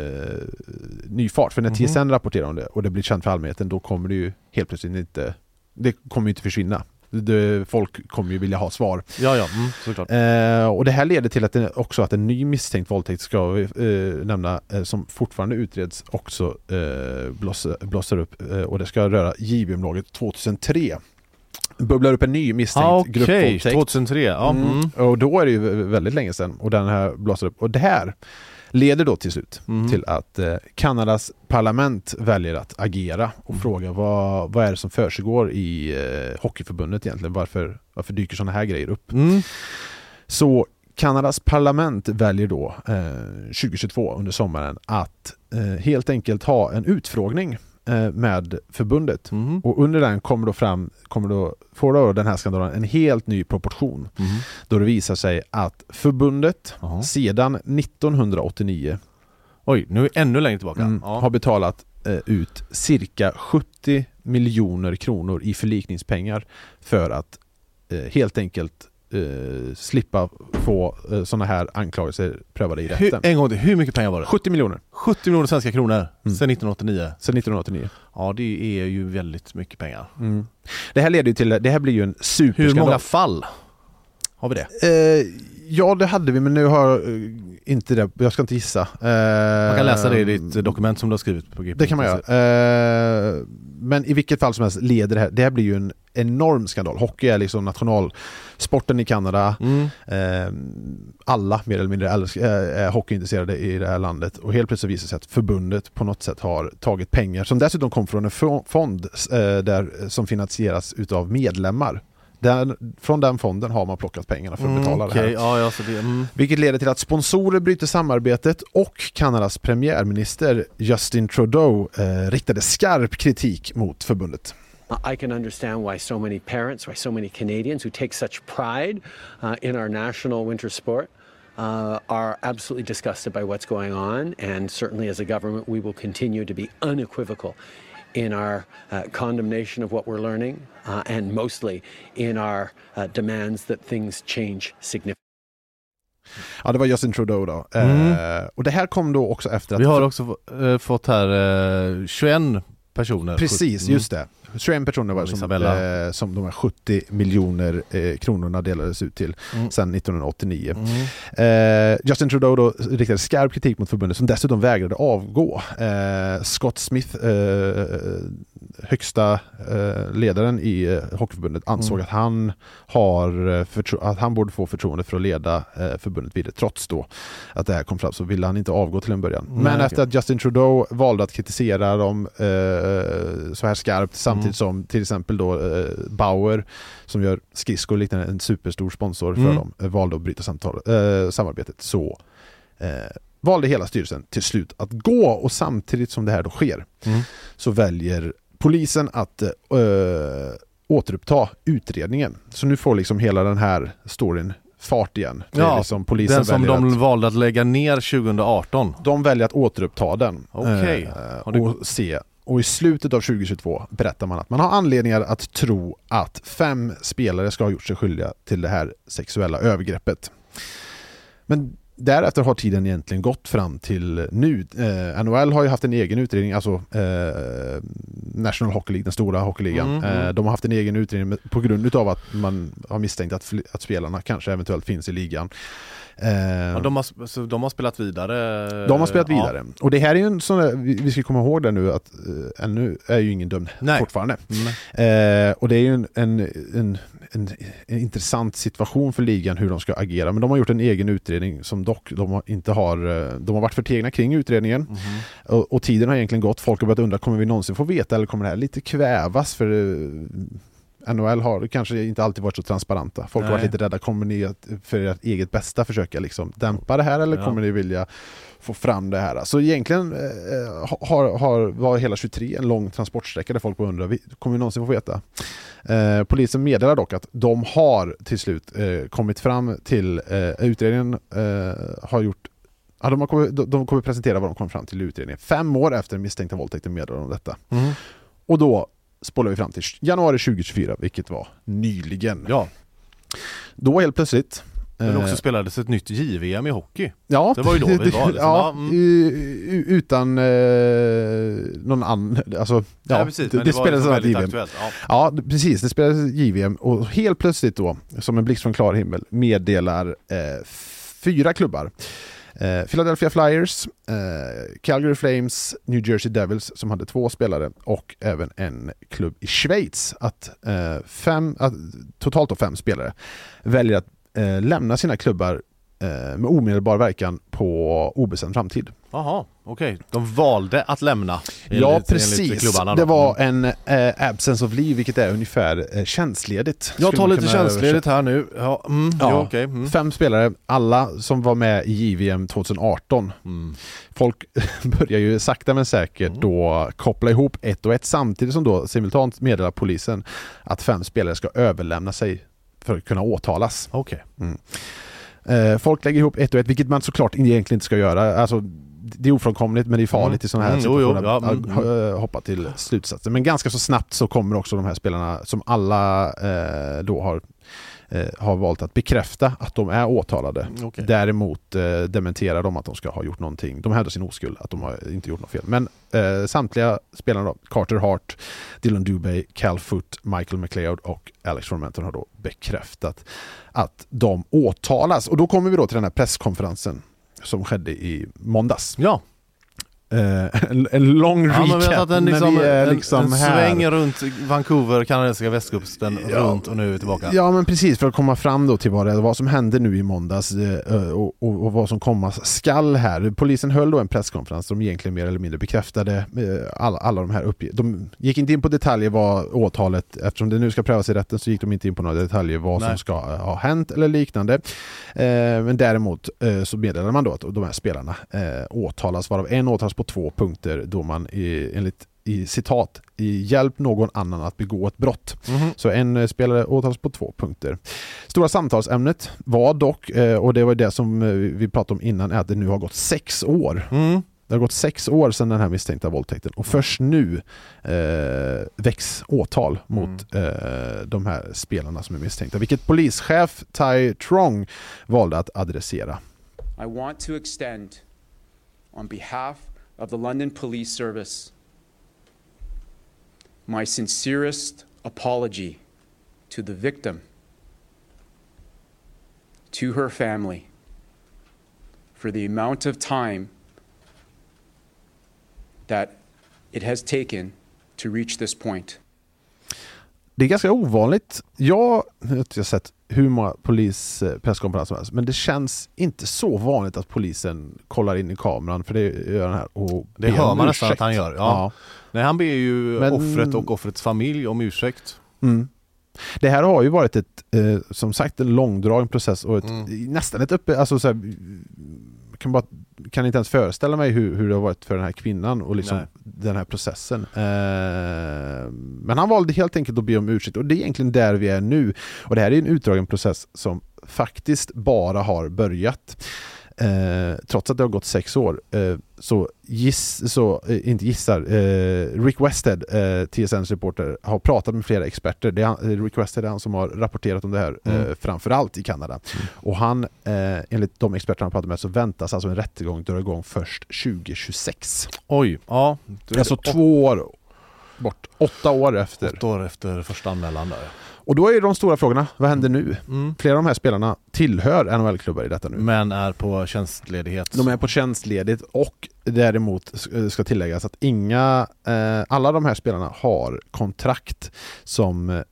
ny fart, för när Mhm. TSN rapporterar om det och det blir känt för allmänheten, då kommer det ju helt plötsligt inte, det kommer ju inte försvinna. Det, folk kommer ju vilja ha svar. Ja, ja, mm, såklart. Eh, och det här leder till att det, också att en ny misstänkt våldtäkt ska vi eh, nämna eh, som fortfarande utreds också eh, blossar, blossar upp eh, och det ska röra JVM-laget 2003. Bubblar upp en ny misstänkt Ah, Okej, gruppvåldtäkt. 2003. Ja, Mm. mm. Och då är det ju väldigt länge sedan och den här blossar upp. Och det här leder då till slut Mm. till att eh, Kanadas parlament väljer att agera och Mm. fråga vad, vad är det som försiggår i eh, Hockeyförbundet egentligen? Varför, varför dyker sådana här grejer upp? Mm. Så Kanadas parlament väljer då eh, 2022 under sommaren att eh, helt enkelt ha en utfrågning med förbundet. Mm. Och under den kommer då fram, kommer då, får då den här skandalen en helt ny proportion. Mm. Då det visar sig att förbundet Jaha. sedan 1989 Oj, nu är vi ännu längre tillbaka. mm, ja. har betalat eh, ut cirka 70 miljoner kronor i förlikningspengar för att eh, helt enkelt eh, slippa få eh, sådana här anklagelser prövade i Hur, rätten. en gång till, hur mycket pengar var det? 70 miljoner 70 miljoner svenska kronor Mm. sedan 1989. sedan 1989. Ja, det är ju väldigt mycket pengar. Mm. Det här leder ju till, det här blir ju en Hur superskandal. många fall har vi det? Eh, ja det hade vi men nu har eh, inte det, jag ska inte gissa. Eh, Man kan läsa det i ditt dokument som du har skrivit på Det kan man göra. Eh, men i vilket fall som helst leder det här, det här blir ju en enorm skandal. Hockey är liksom nationalsporten i Kanada. Mm. Eh, alla mer eller mindre eh, är hockeyintresserade i det här landet och helt plötsligt visar det sig att förbundet på något sätt har tagit pengar som dessutom kom från en fo- fond eh, där, som finansieras utav medlemmar. Den, från den fonden har man plockat pengarna för att betala Mm, det här. ja, ja, så det, mm. Vilket leder till att sponsorer bryter samarbetet och Kanadas premiärminister Justin Trudeau eh, riktade skarp kritik mot förbundet. I can understand why so many parents, why so many Canadians who take such pride uh, in our national winter sport uh, are absolutely disgusted by what's going on. And certainly as a government, we will continue to be unequivocal in our uh, condemnation of what we're learning uh, and mostly in our uh, demands that things change significantly. Ja, det var Justin Trudeau då. Mm. Eh, och det här kom då också efter att... Vi har också få- eh, fått här eh, 21 personer. Precis, Mm. just det. 21 personer var det som, eh, som de här 70 miljoner eh, kronorna delades ut till Mm. sedan 1989. Mm. Eh, Justin Trudeau då riktade skarp kritik mot förbundet som dessutom vägrade avgå. Eh, Scott Smith, eh, högsta eh, ledaren i eh, Hockeyförbundet, ansåg Mm. att, han har eh, att han borde få förtroende för att leda förbundet vidare. Trots då att det här kom fram så ville han inte avgå till en början. Nej, Men okej. efter att Justin Trudeau valde att kritisera dem så här skarpt samtidigt Mm. som till exempel då Bauer som gör skridskor liknande en superstor sponsor för Mm. dem valde att bryta samtal, samarbetet så valde hela styrelsen till slut att gå och samtidigt som det här då sker Mm. så väljer polisen att eh, återuppta utredningen. Så nu får liksom hela den här storyn fart igen. Ja, liksom polisen Den som de att, valde att lägga ner 2018. de väljer att återuppta den Okej. eh, Har du- och se. Och i slutet av 2022 berättar man att man har anledningar att tro att fem spelare ska ha gjort sig skyldiga till det här sexuella övergreppet. Men därefter har tiden egentligen gått fram till nu. Eh, NHL har ju haft en egen utredning, alltså eh, National Hockey League, den stora hockeyligan. Mm, mm. Eh, de har haft en egen utredning med- på grund av att man har misstänkt att, att spelarna kanske eventuellt finns i ligan. Eh, Ja, de, har, så de har spelat vidare? de har spelat Ja. vidare. Och det här är ju en sån där, vi, ska komma ihåg det nu att eh, ännu är ju ingen dömd Nej. fortfarande. Mm. Eh, och det är ju en, en, en, en, en intressant situation för ligan hur de ska agera. Men de har gjort en egen utredning som dock de har inte har, eh, de har varit förtegna kring utredningen. Mhm. Och, och tiden har egentligen gått. Folk har börjat undra, kommer vi någonsin få veta eller kommer det här lite kvävas? För eh, NHL har kanske inte alltid varit så transparenta. Folk har varit Nej. lite rädda, kommer ni att för ert eget bästa försöka liksom dämpa det här eller Ja. kommer ni vilja få fram det här? Så egentligen eh, har, har, var hela 23 en lång transportsträcka där folk undrar, kommer vi någonsin få veta? Eh, polisen meddelar dock att de har till slut eh, kommit fram till, eh, utredningen eh, har gjort Ja, de, kommit, de, kommer presentera vad de kom fram till i utredningen. Fem år efter misstänkta våldtäkten meddelar de detta. Mm. Och då spålar vi fram till januari 2024, vilket var nyligen. Ja, Då helt plötsligt... men eh, också spelades ett nytt JVM i hockey. Ja, Det var ju då vi var, liksom. ja, mm. utan eh, någon annan... Alltså, ja, Ja, precis, det, det, det, var spelades liksom väldigt JVM. aktuellt. Ja. Ja, precis. Det spelades JVM och helt plötsligt då, som en blixt från klar himmel, meddelar eh, fyra klubbar. Eh, Philadelphia Flyers, eh, Calgary Flames, New Jersey Devils som hade två spelare och även en klubb i Schweiz. Att, eh, fem, att totalt då fem spelare väljer att eh, lämna sina klubbar med omedelbar verkan på obestämd framtid. Jaha, okej. De valde att lämna. ja, enligt- precis. Det var en eh, absence of leave, vilket är ungefär eh, tjänstledigt. Jag tar lite tjänstledigt här nu. Ja, mm, Ja. ja. okej. Mm. Fem spelare, alla som var med i JVM 2018. Mm. Folk börjar ju sakta men säkert då koppla ihop ett och ett samtidigt som då simultant meddelar polisen att fem spelare ska överlämna sig för att kunna åtalas. Okej. Eh, folk lägger ihop ett och ett, vilket man såklart egentligen inte ska göra. Alltså, det är ofrånkomligt men det är farligt Mm. i sådana här Mm, jo, jo, situationer ja, att mm, att, eh, hoppa till slutsatser. Men ganska så snabbt så kommer också de här spelarna som alla eh, då har eh, har valt att bekräfta att de är åtalade. Okej. Däremot eh, dementerar de att de ska ha gjort någonting. De hävdar sin oskuld, att de har inte gjort något fel. Men eh, samtliga spelarna då, Carter Hart, Dylan Dubé, Cal Foot, Michael McLeod och Alex Formenton har då bekräftat att de åtalas. Och då kommer vi då till den här presskonferensen som skedde i måndags. Ja, en, en lång ja vi har recap, en, liksom, vi är en, liksom en här. sväng runt Vancouver, kanadensiska västkusten, Ja. runt och nu är vi tillbaka. Ja men precis, för att komma fram då till vad, det, vad som hände nu i måndags eh, och, och, och vad som komma skall här. Polisen höll då en presskonferens som egentligen mer eller mindre bekräftade eh, alla, alla de här uppgifterna. De gick inte in på detaljer vad åtalet, eftersom det nu ska prövas i rätten så gick de inte in på några detaljer vad som Nej. ska eh, ha hänt eller liknande. Eh, men däremot eh, så meddelade man då att de här spelarna eh, åtalas, varav en åtalas på två punkter då man i, enligt i citat i hjälp någon annan att begå ett brott. Mhm. Så en eh, spelare åtalas på två punkter. Stora samtalsämnet var dock, eh, och det var det som eh, vi pratade om innan, är att det nu har gått sex år. Mm. Det har gått sex år sedan den här misstänkta våldtäkten och först nu eh, väcks åtal mot Mm. eh, de här spelarna som är misstänkta. Vilket polischef Ty Trong valde att adressera. I want to extend, on behalf of the London Police Service, my sincerest apology to the victim, to her family, for the amount of time that it has taken to reach this point. Det är ganska ovanligt. Jag jag har inte sett hur många polispresskonferenser som helst men det känns inte så vanligt att polisen kollar in i kameran för det gör den här och Det hör man nästan att han gör. Ja. Nej, han ber ju Men- offret och offrets familj om ursäkt. Mm. Det här har ju varit ett, eh, som sagt, en långdragen process och ett, Mm. nästan ett uppe, alltså så här, kan, bara, kan inte ens föreställa mig hur, hur det har varit för den här kvinnan och liksom Nej. den här processen. Eh, men han valde helt enkelt att be om ursäkt och det är egentligen där vi är nu. Och det här är en utdragen process som faktiskt bara har börjat. Eh, trots att det har gått sex år eh, så, giss, så eh, inte gissar, eh, Rick Westhead, eh, TSNs reporter, har pratat med flera experter. Det är han, eh, Rick Westhead är han som har rapporterat om det här Mm. framförallt i Kanada. Och han, enligt de experter han pratat med så väntas alltså en rättegång dra igång först 2026. Oj, ja. Alltså två år bort, åtta år efter. Åtta år efter första anmälan där. Och då är de stora frågorna, vad händer nu? Mm. Flera av de här spelarna tillhör NHL-klubbar i detta nu. Men är på tjänstledighet. De är på tjänstledigt och däremot sk- ska tilläggas att inga, eh, alla de här spelarna har kontrakt som eh,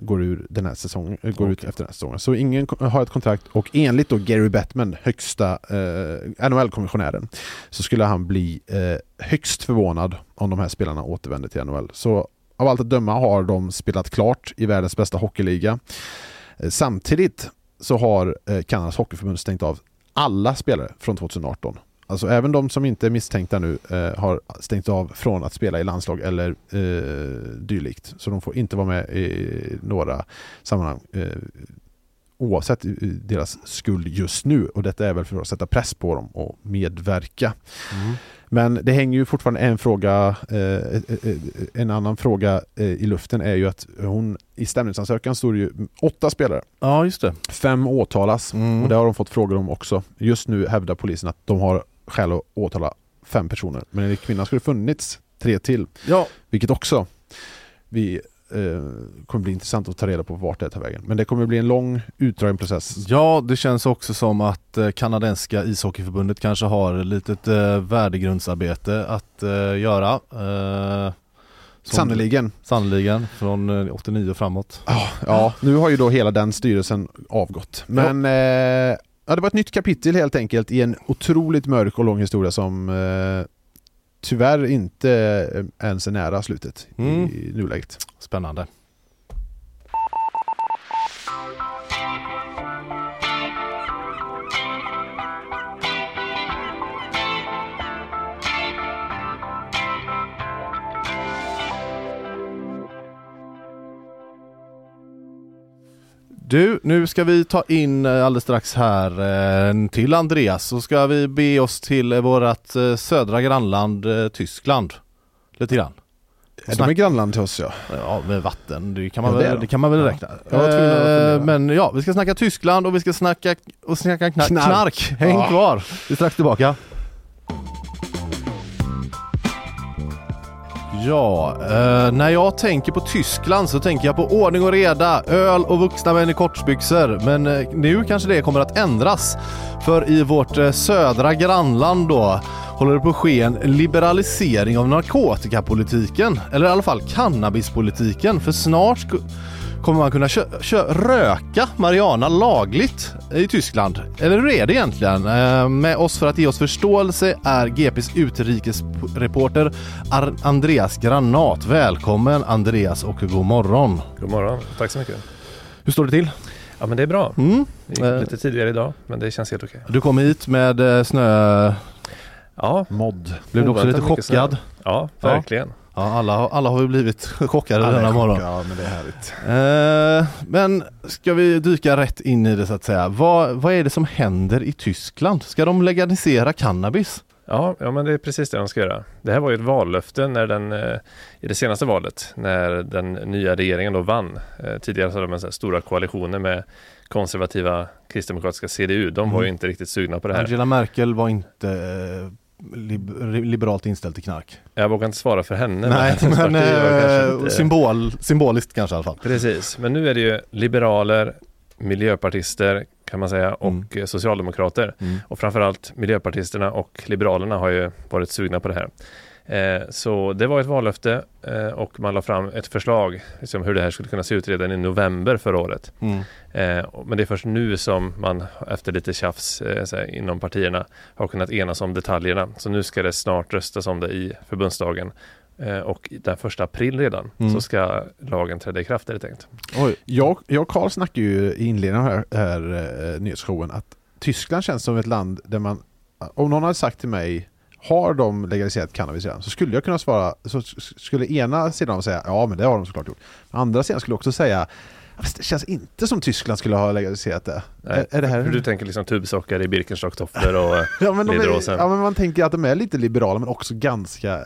går, ur den här säsongen, eh, går ut efter den här säsongen. Så ingen har ett kontrakt och enligt då Gary Bettman, högsta eh, NHL-kommissionären, så skulle han bli eh, högst förvånad om de här spelarna återvänder till NHL. Så av allt att döma har de spelat klart i världens bästa hockeyliga. Eh, samtidigt så har eh, Kanadas hockeyförbund stängt av alla spelare från 2018. Alltså även de som inte är misstänkta nu eh, har stängt av från att spela i landslag eller eh, dylikt. Så de får inte vara med i några sammanhang eh, oavsett deras skuld just nu. Och detta är väl för att sätta press på dem och medverka. Mm. Men det hänger ju fortfarande en fråga, eh, eh, eh, en annan fråga i luften är ju att hon i stämningsansökan står det ju åtta spelare. Ja, just det. Fem åtalas Mm. och det har de fått frågor om också. Just nu hävdar polisen att de har skäl att åtala fem personer. Men enligt kvinnan skulle det funnits tre till. Ja, Vilket också vi eh, kommer bli intressant att ta reda på vart det tar vägen. Men det kommer bli en lång utdragen process. Ja, det känns också som att eh, kanadensiska ishockeyförbundet kanske har ett litet eh, värdegrundsarbete att eh, göra. Eh, Sannerligen. Sannoliken, från eh, 89 och framåt. Ja, ja, nu har ju då hela den styrelsen avgått. Men eh, ja, det var ett nytt kapitel helt enkelt i en otroligt mörk och lång historia som eh, tyvärr inte eh, ens är nära slutet Mm. i nuläget. Spännande. Du, nu ska vi ta in eh, alldeles strax här eh, till Andreas så ska vi be oss till eh, vårt södra grannland Tyskland. Lite grann. Är de är grannland till oss ja. Ja, med vatten, det kan man, Ja, det väl, de. det kan man väl Ja. räkna. Eh, Men ja, vi ska snacka Tyskland och vi ska snacka, och snacka knark. Knark. knark. Häng Ja. kvar, vi är strax tillbaka. Ja, eh, när jag tänker på Tyskland så tänker jag på ordning och reda, öl och vuxna män i kortbyxor. Men eh, nu kanske det kommer att ändras. För i vårt eh, södra grannland då håller det på att ske en liberalisering av narkotikapolitiken. Eller i alla fall cannabispolitiken. För snart kommer man kunna kö- kö- röka marijuana lagligt i Tyskland. Eller hur är det egentligen? Eh, med oss för att ge oss förståelse är GPs utrikesreporter Ar- Andreas Granat. Välkommen Andreas och god morgon. God morgon, tack så mycket. Hur står det till? Ja men det är bra. Mm. Det gick Eh. lite tidigare idag men det känns helt okej. Du kom hit med eh, snö... Ja, Mod. Blev du också lite chockad? Ja, verkligen. Ja, alla, har- alla har ju blivit chockade Alla denna morgon. Ja, men det är härligt. Eh, men ska vi dyka rätt in i det så att säga. Vad, vad är det som händer i Tyskland? Ska de legalisera cannabis? Ja, ja, men det är precis det de ska göra. Det här var ju ett vallöfte när den, eh, i det senaste valet, när den nya regeringen då vann. Eh, tidigare så hade de en sån här stora koalitioner med konservativa kristdemokratiska CDU. De var ju Mm. inte riktigt sugna på det här. Angela Merkel var inte eh, lib- liberalt inställd till knark. Jag vågar inte svara för henne. Nej, men kanske eh, inte- symbol, symboliskt kanske i alla fall. Precis, men nu är det ju liberaler, miljöpartister kan man säga och Mm. socialdemokrater. Mm. Och framförallt miljöpartisterna och liberalerna har ju varit sugna på det här. Eh, så det var ett vallöfte eh, och man la fram ett förslag liksom hur det här skulle kunna se ut redan i november förra året. Mm. Eh, men det är först nu som man efter lite tjafs här, inom partierna har kunnat enas om detaljerna. Så nu ska det snart röstas om det i förbundsdagen. Och den första april redan Mm. så ska lagen träda i kraft är det tänkt. Oj, jag, jag och Carl snackade ju i inledningen av här, här nyhetsshowen att Tyskland känns som ett land där man, om någon hade sagt till mig har de legaliserat cannabis redan? Så skulle jag kunna svara, så skulle ena sidan säga ja men det har de såklart gjort. Andra sidan skulle också säga "Fast det känns inte som Tyskland skulle ha legaliserat det. Nej, är, är det här... Hur du tänker liksom tubsocker i Birkenstock-tofflor och Ja men, är, ja men man tänker att de är lite liberala men också ganska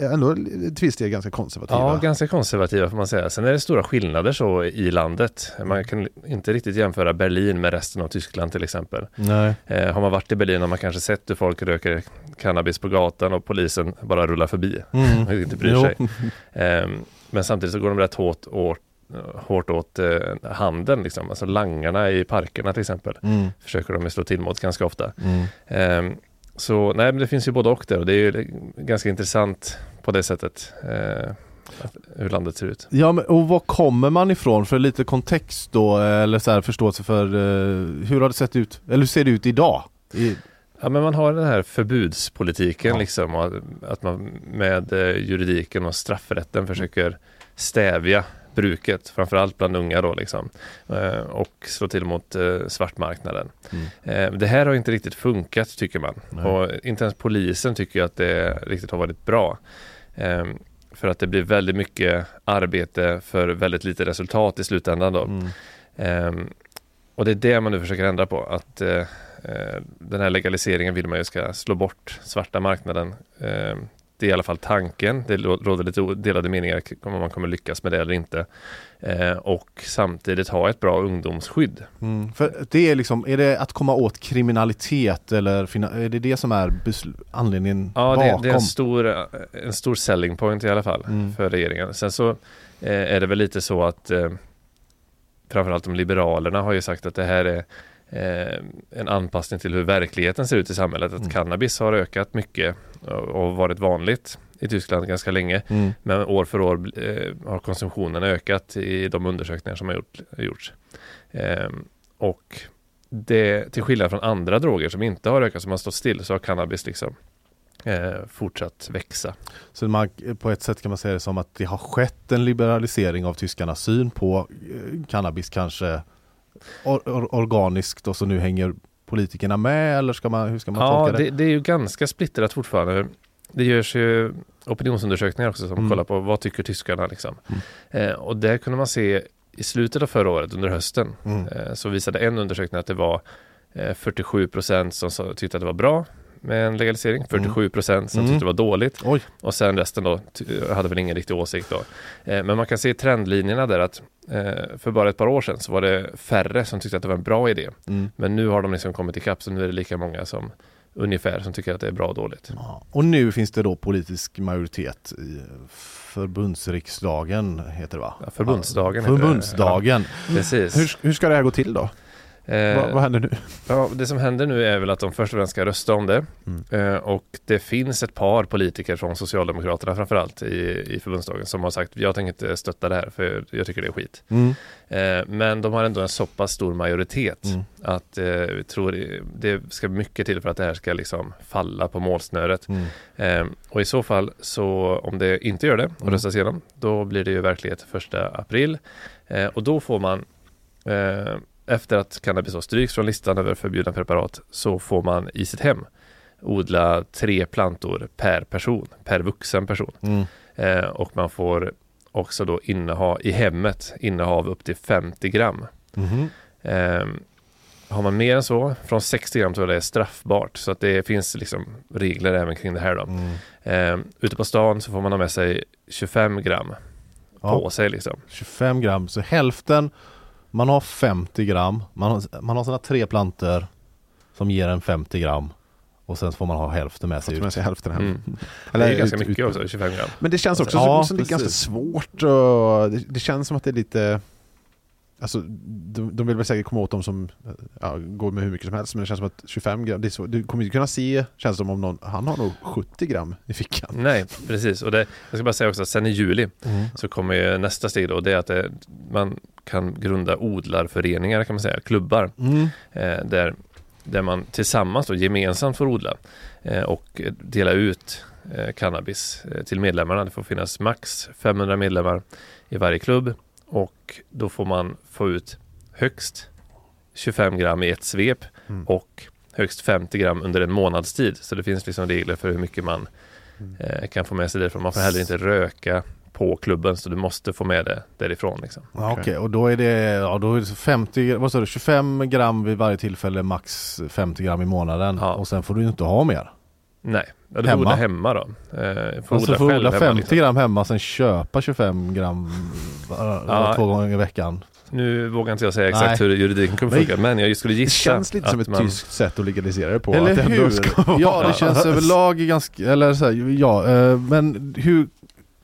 eh, ändå viss del ganska konservativa. Ja, ganska konservativa får man säga. Sen är det stora skillnader så i landet. Man kan inte riktigt jämföra Berlin med resten av Tyskland till exempel. Nej. Eh, har man varit i Berlin har man kanske sett hur folk röker cannabis på gatan och polisen bara rullar förbi. Mm. och inte bryr Jo. sig. Ehm, men samtidigt så går de rätt hårt åt, hårt åt eh, handeln, liksom. alltså langarna i parkerna till exempel. Mm. Försöker de slå till mot ganska ofta. Mm. Ehm, så nej, men det finns ju både och där och det är ju ganska intressant på det sättet. Eh, hur landet ser ut. Ja, men, och var kommer man ifrån? För lite kontext då, eller så här, förståelse för eh, hur har det sett ut? Eller hur ser det ut idag? I, Ja men man har den här förbudspolitiken Ja. liksom att man med eh, juridiken och straffrätten försöker stävja bruket, framförallt bland unga då liksom. Eh, och slå till mot eh, svartmarknaden. Mm. Eh, det här har inte riktigt funkat tycker man. Nej. Och inte ens polisen tycker att det riktigt har varit bra. Eh, för att det blir väldigt mycket arbete för väldigt lite resultat i slutändan då. mm. Ehm, och det är det man nu försöker ändra på. Att den här legaliseringen vill man ju ska slå bort svarta marknaden. Det är i alla fall tanken. Det råder lite delade meningar om man kommer lyckas med det eller inte. Eh, och samtidigt ha ett bra ungdomsskydd. Mm. För det är liksom, är det att komma åt kriminalitet eller är det det som är anledningen Ja, bakom? det, det är en stor, eh, en stor selling point i alla fall Mm. för regeringen. Sen så eh, är det väl lite så att eh, framförallt de liberalerna har ju sagt att det här är eh, en anpassning till hur verkligheten ser ut i samhället. Att Mm. cannabis har ökat mycket och, varit vanligt i Tyskland ganska länge. Mm. Men år för år eh, har konsumtionen ökat i de undersökningar som har gjort, gjorts. Ehm, och det, till skillnad från andra droger som inte har ökat, som har stått still, så har cannabis liksom eh, fortsatt växa. Så man, på ett sätt kan man säga det som att det har skett en liberalisering av tyskarnas syn på eh, cannabis kanske or, or, organiskt och så nu hänger politikerna med eller ska man, hur ska man Ja, tolka det? det, det är ju ganska splittrat fortfarande. Det görs ju opinionsundersökningar också som Mm. kollar på vad tycker tyskarna liksom. Mm. Eh, och där kunde man se i slutet av förra året under hösten Mm. eh, så visade en undersökning att det var eh, 47 procent som tyckte att det var bra med en legalisering, 47 procent som Mm. tyckte det var dåligt Oj. och sen resten då hade väl ingen riktig åsikt då. Eh, men man kan se trendlinjerna där att för bara ett par år sedan så var det färre som tyckte att det var en bra idé. Mm. Men nu har de liksom kommit ikapp så nu är det lika många som ungefär som tycker att det är bra och dåligt. Ja. Och nu finns det då politisk majoritet i förbundsriksdagen heter det va? Ja, förbundsdagen heter det. Förbundsdagen. Precis. Hur, hur ska det här gå till då? Eh, vad, vad händer nu? Ja, det som händer nu är väl att de först och främst ska rösta om det. Mm. Eh, och det finns ett par politiker från Socialdemokraterna framförallt i, i förbundsdagen som har sagt jag tänker inte stötta det här för jag tycker det är skit. Mm. Eh, men de har ändå en så pass stor majoritet Mm. att eh, vi tror det ska mycket till för att det här ska liksom falla på målsnöret. Mm. Eh, och i så fall så om det inte gör det och Mm. röstas igenom då blir det ju verklighet första april. Eh, och då får man efter att cannabis har stryks från listan över förbjudna preparat så får man i sitt hem odla tre plantor per person, per vuxen person. Mm. Eh, och man får också då inneha i hemmet innehav upp till 50 gram. Mhm. Eh, har man mer än så, från 60 gram tror jag det är straffbart. Så att det finns liksom regler även kring det här då. Mm. Eh, ute på stan så får man ha med sig 25 gram Ja. på sig liksom. 25 gram, så hälften man har 50 gram, man har, man har sina tre planter som ger en 50 gram och sen får man ha hälften med sig ut. med sig hälften hem. Mm. Eller det är ganska ut- mycket ut- också, 25 gram. Men det känns också Ja, som det är ganska svårt och det, det känns som att det är lite Alltså de, de vill väl säkert komma åt dem som ja, går med hur mycket som helst men det känns som att 25 gram, det är så, du kommer inte kunna se, känns som om någon, han har nog 70 gram i fickan. Nej, precis. Och det, jag ska bara säga också att sen i juli Mm. så kommer ju nästa steg då. Det är att det, man kan grunda odlarföreningar kan man säga, klubbar. Mm. Eh, där, där man tillsammans då gemensamt får odla eh, och dela ut eh, cannabis eh, till medlemmarna. Det får finnas max 500 medlemmar i varje klubb och då får man få ut högst 25 gram i ett svep Mm. och högst 50 gram under en månads tid. Så det finns liksom regler för hur mycket man eh, kan få med sig därifrån. Man får heller inte röka på klubben så du måste få med det därifrån. Liksom. Ja, Okej, och då är det, ja, då är det 50, vad sa du, 25 gram vid varje tillfälle, max 50 gram i månaden Ja. och sen får du inte ha mer. Nej, ja, du Hemma? odla hemma då. Eh, får Alltså odla får odla hemma, 50 liksom. gram hemma, sen köpa 25 gram var- Ja. två gånger i veckan. Nu vågar inte jag säga exakt Nej. hur juridiken kommer funka men jag skulle Det gissa känns lite som ett man, tyskt sätt att legalisera det på. Eller det hur? Ja, det känns överlag ganska, eller så här, ja, eh, men hur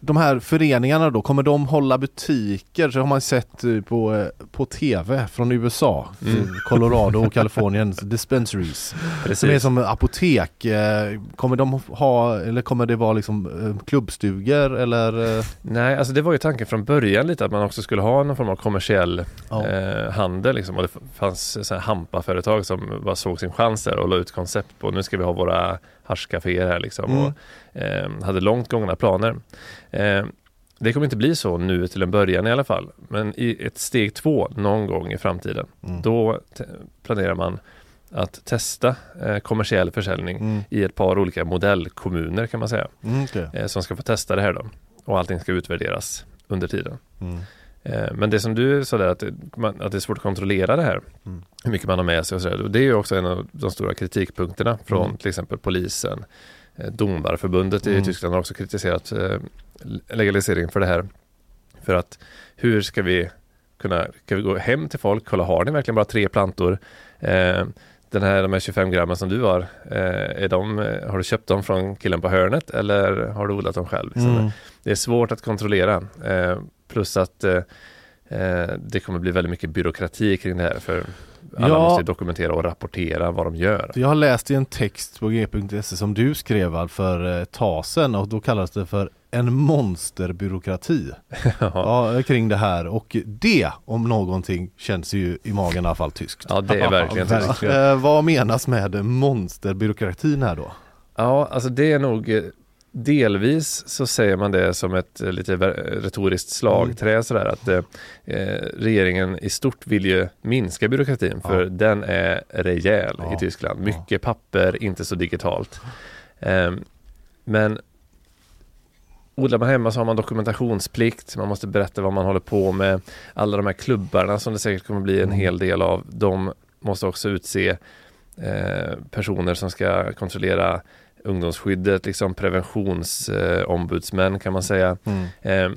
de här föreningarna då, kommer de hålla butiker? Så har man sett eh, på, eh, på TV från USA, Mm. Colorado och Kalifornien, dispensaries. Som är Precis. som apotek. Eh, Kommer de ha, eller kommer det vara liksom eh, klubbstugor eller? eh, Nej, alltså det var ju tanken från början lite att man också skulle ha någon form av kommersiell Ja. eh, handel liksom. Och det fanns så här hampaföretag som bara såg sin chans där och la ut koncept på nu ska vi ha våra haschcaféer här liksom. Mm. Och, eh, hade långt gångna planer. Eh, det kommer inte bli så nu till en början i alla fall. Men i ett steg två någon gång i framtiden Mm. då planerar man att testa eh, kommersiell försäljning Mm. i ett par olika modellkommuner kan man säga. Mm, okej. Eh, som ska få testa det här då. Och allting ska utvärderas under tiden. Eh, men det som du sa där att, det- man, att det är svårt att kontrollera det här. Mm. Hur mycket man har med sig och sådär. Och Det är ju också en av de stora kritikpunkterna från Mm. till exempel polisen. Eh, Domarförbundet i Mm. Tyskland har också kritiserat eh, legalisering för det här. För att hur ska vi kunna, ska vi gå hem till folk, kolla har ni verkligen bara tre plantor? Eh, den här, de här 25 grammen som du har, eh, är de, har du köpt dem från killen på hörnet eller har du odlat dem själv? Liksom? Mm. Det är svårt att kontrollera. Eh, plus att eh, eh, det kommer bli väldigt mycket byråkrati kring det här. För alla Ja. måste dokumentera och rapportera vad de gör. Jag har läst i en text på g.se som du skrev för eh, ett tag sedan och då kallas det för en monsterbyråkrati. ja, kring det här och det om någonting känns ju i magen i alla fall tyskt. Ja, det är verkligen tyskt. Eh, vad menas med monsterbyråkratin här då? Ja, alltså det är nog eh, delvis så säger man det som ett eh, lite ver- retoriskt slagträ sådär att eh, eh, regeringen i stort vill ju minska byråkratin för Ja. den är rejäl Ja. i Tyskland. Mycket papper, inte så digitalt. Ehm, men odlar man hemma så har man dokumentationsplikt, man måste berätta vad man håller på med. Alla de här klubbarna som det säkert kommer bli en Mm. hel del av, de måste också utse eh, personer som ska kontrollera ungdomsskyddet, liksom preventionsombudsmän eh, kan man säga. Mm. Eh,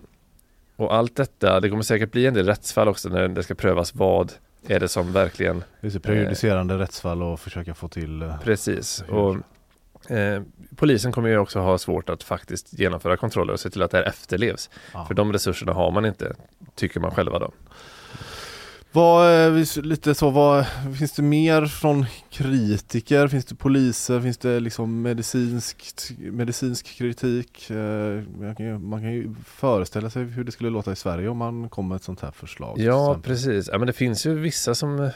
och allt detta, det kommer säkert bli en del rättsfall också när det ska prövas vad är det som verkligen Det är så prejudicerande rättsfall och försöka få till eh, Precis. Och, eh, polisen kommer ju också ha svårt att faktiskt genomföra kontroller och se till att det här efterlevs. Ja. För de resurserna har man inte, tycker man själva då. Vad, eh, lite så, vad, finns det mer från kritiker? Finns det poliser? Finns det liksom medicinskt, medicinsk kritik? Eh, Man kan, ju, man kan ju föreställa sig hur det skulle låta i Sverige om man kom med ett sånt här förslag. Ja, precis. Ja, men det finns ju vissa som eh,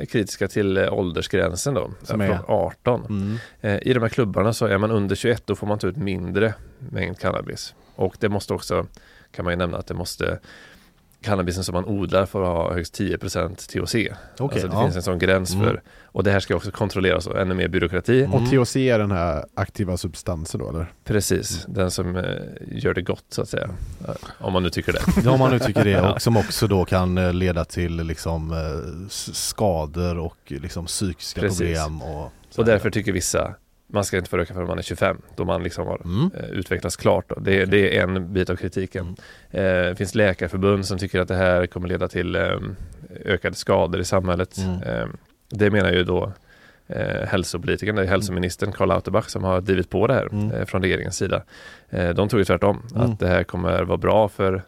är kritiska till eh, åldersgränsen då, Som eh, är? från 18. Mm. Eh, I de här klubbarna så är man under 21 då får man ta ut mindre mängd cannabis. Och det måste också, kan man ju nämna att det måste cannabisen som man odlar får ha högst 10% THC. Okej, alltså det ja. finns en sån gräns Mm. för, och det här ska också kontrolleras och ännu mer byråkrati. Och THC är den här aktiva substansen då eller? Precis, den som eh, gör det gott så att säga. Om man nu tycker det. Ja, om man nu tycker det och som också då kan eh, leda till liksom eh, s- skador och liksom psykiska Precis. problem och så Och därför tycker vissa man ska inte få röka förrän man är 25 då man liksom har Mm. eh, utvecklats klart. Då. Det, det är en bit av kritiken. Eh, det finns läkarförbund som tycker att det här kommer leda till eh, ökade skador i samhället. Mm. Det menar ju då eh, hälsopolitikern, det är hälsoministern Karl Lauterbach som har drivit på det här Mm. eh, från regeringens sida. Eh, de tror ju tvärtom Mm. att det här kommer vara bra för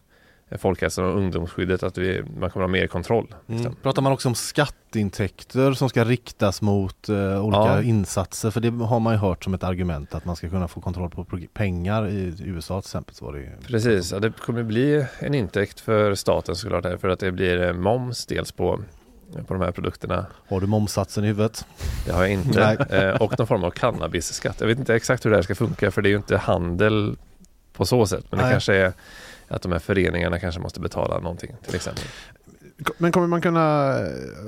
folkhälsan och ungdomsskyddet, att vi, man kommer ha mer kontroll. Liksom. Mm. Pratar man också om skatteintäkter som ska riktas mot eh, olika Ja. insatser? För det har man ju hört som ett argument att man ska kunna få kontroll på pengar i USA till exempel. Så det. Precis, ja, det kommer bli en intäkt för staten såklart här, för att det blir eh, moms dels på, på de här produkterna. Har du momsatsen i huvudet? Det har jag inte. Eh, och någon form av cannabisskatt. Jag vet inte exakt hur det här ska funka för det är ju inte handel på så sätt. Men det Nej. kanske är att de här föreningarna kanske måste betala någonting till exempel. Men kommer man kunna,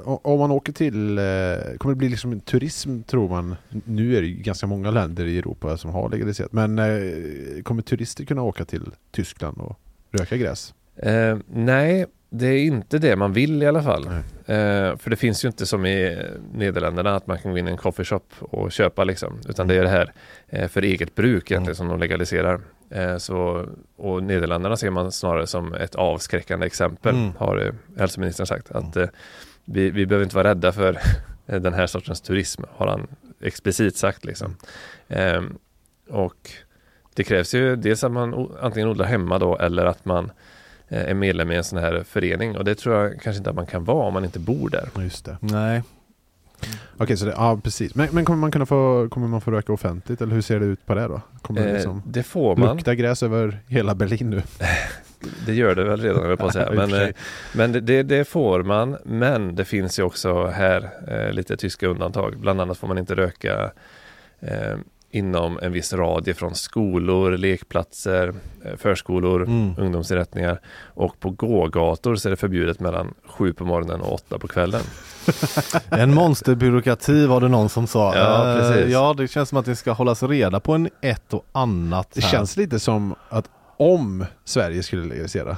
om man åker till, eh, kommer det bli liksom turism tror man? Nu är det ju ganska många länder i Europa som har legaliserat, men eh, kommer turister kunna åka till Tyskland och röka gräs? Eh, nej, det är inte det man vill i alla fall. Eh, för det finns ju inte som i Nederländerna att man kan gå in i en coffeeshop och köpa liksom. Utan det är det här eh, för eget bruk egentligen som de legaliserar. Eh, så, och Nederländerna ser man snarare som ett avskräckande exempel Mm. har eh, hälsoministern sagt. Att eh, vi, vi behöver inte vara rädda för den här sortens turism har han explicit sagt liksom. Eh, och det krävs ju dels att man antingen odlar hemma då eller att man är medlem i en sån här förening och det tror jag kanske inte att man kan vara om man inte bor där. Just det. Nej. Okej, så det, ja precis. Men, men kommer man kunna få, kommer man få röka offentligt eller hur ser det ut på det då? Kommer det Eh, liksom det får man. lukta gräs över hela Berlin nu? Det gör det väl redan på att säga. Men, eh, men det- det, det får man. Men det finns ju också här eh, lite tyska undantag. Bland annat får man inte röka eh, inom en viss radie från skolor, lekplatser, eh, förskolor, Mm. ungdomsinrättningar. Och på gågator så är det förbjudet mellan sju på morgonen och åtta på kvällen. En monsterbyråkrati var det någon som sa. Ja, Eh, precis. ja, det känns som att det ska hållas reda på en ett och annat. Det här. känns lite som att om Sverige skulle legalisera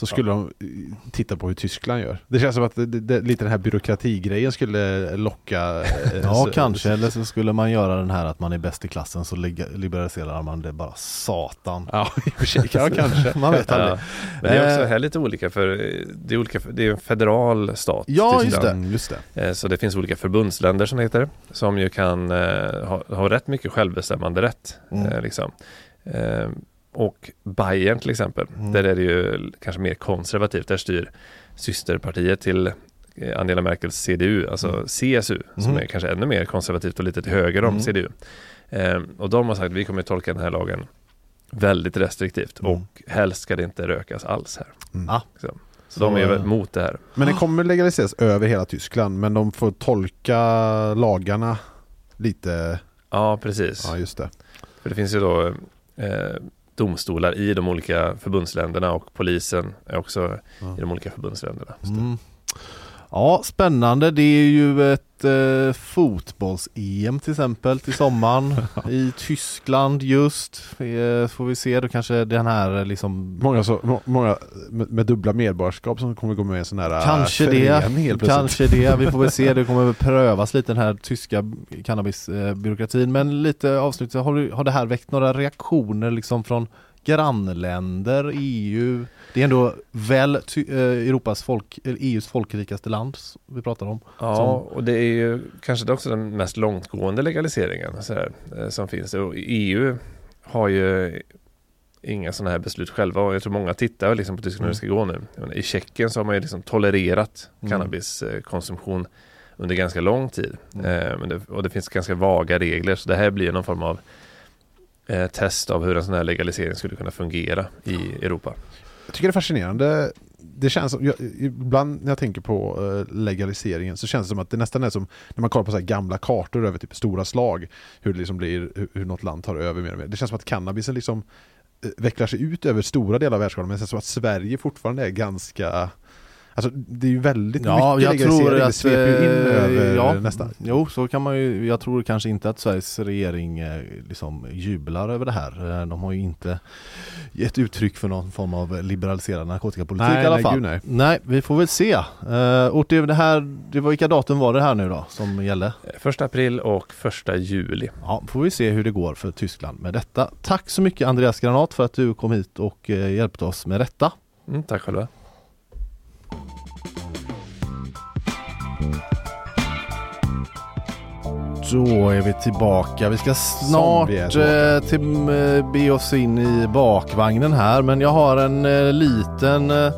så skulle de eh, titta på hur Tyskland gör. Det känns som att det, det, lite den här byråkratigrejen skulle locka. eh, Ja, så- kanske. Eller så skulle man göra den här att man är bäst i klassen så liberaliserar man det bara satan. Ja, i och för sig. Ja, kanske. Man vet aldrig. Ja. Men det är också Eh, här lite olika för eh, det är, olika, det är en federal stat. Ja, just det. Just det. Eh, Så det finns olika förbundsländer som det heter som ju kan eh, ha, ha rätt mycket självbestämmande rätt. Mm. Eh, liksom. Och Bayern till exempel, Mm. där är det ju kanske mer konservativt. Där styr systerpartiet till eh, Angela Merkels CDU, alltså Mm. CSU, som Mm. är kanske ännu mer konservativt och lite till höger om Mm. CDU. Eh, och de har sagt att vi kommer tolka den här lagen väldigt restriktivt Mm. och helst ska det inte rökas alls här. Ah. Så, så de är ju emot det här. Men det kommer legaliseras över hela Tyskland men de får tolka lagarna lite. Ja, precis. Ja, just det. För det finns ju då eh, domstolar i de olika förbundsländerna och polisen är också Ja. i de olika förbundsländerna. Mm. Ja, spännande. Det är ju ett eh, fotbolls-EM till exempel till sommaren i Tyskland just. Eh, får vi se, då kanske den här eh, liksom Många, så, må- många med, med dubbla medborgarskap som kommer gå med i en sån här äh, Kanske det, kanske det. Vi får väl se. Det kommer väl prövas lite den här tyska cannabisbyråkratin. Men lite avsnitt, har, du- har det här väckt några reaktioner liksom från grannländer, EU? Det är ändå väl eh, Europas folk, EUs folkrikaste land vi pratar om. Ja, Som- och det är ju kanske också den mest långtgående legaliseringen så här, eh, som finns. Och EU har ju inga sådana här beslut själva och jag tror många tittar liksom på Tyskland hur det ska gå nu. I Tjeckien så har man ju liksom tolererat Mm. cannabiskonsumtion under ganska lång tid. Mm. Eh, och det finns ganska vaga regler så det här blir någon form av eh, test av hur en sån här legalisering skulle kunna fungera i Europa. Jag tycker det är fascinerande. Det känns som, jag, ibland när jag tänker på eh, legaliseringen så känns det som att det nästan är som när man kollar på så här gamla kartor över typ stora slag. Hur det liksom blir, hur, hur något land tar över mer och mer. Det känns som att cannabisen liksom eh, vecklar sig ut över stora delar av världskartan men det känns som att Sverige fortfarande är ganska Alltså det är ju väldigt Ja, mycket jag tror legalisering, det att... sveper ju in eh, över ja, nästan. Jo, så kan man ju, jag tror kanske inte att Sveriges regering eh, liksom jublar över det här. Eh, De har ju inte gett uttryck för någon form av liberaliserad narkotikapolitik Nej, i alla nej, fall. gud, nej. vi får väl se. Och det, det här, det var vilka datum var det här nu då som gällde? Första april och första juli. Ja, får vi se hur det går för Tyskland med detta. Tack så mycket Andreas Granat för att du kom hit och hjälpte oss med detta. Mm, tack själva. Då är vi tillbaka. Vi ska snart eh, till, eh, be oss in i bakvagnen här men jag har en eh, liten eh,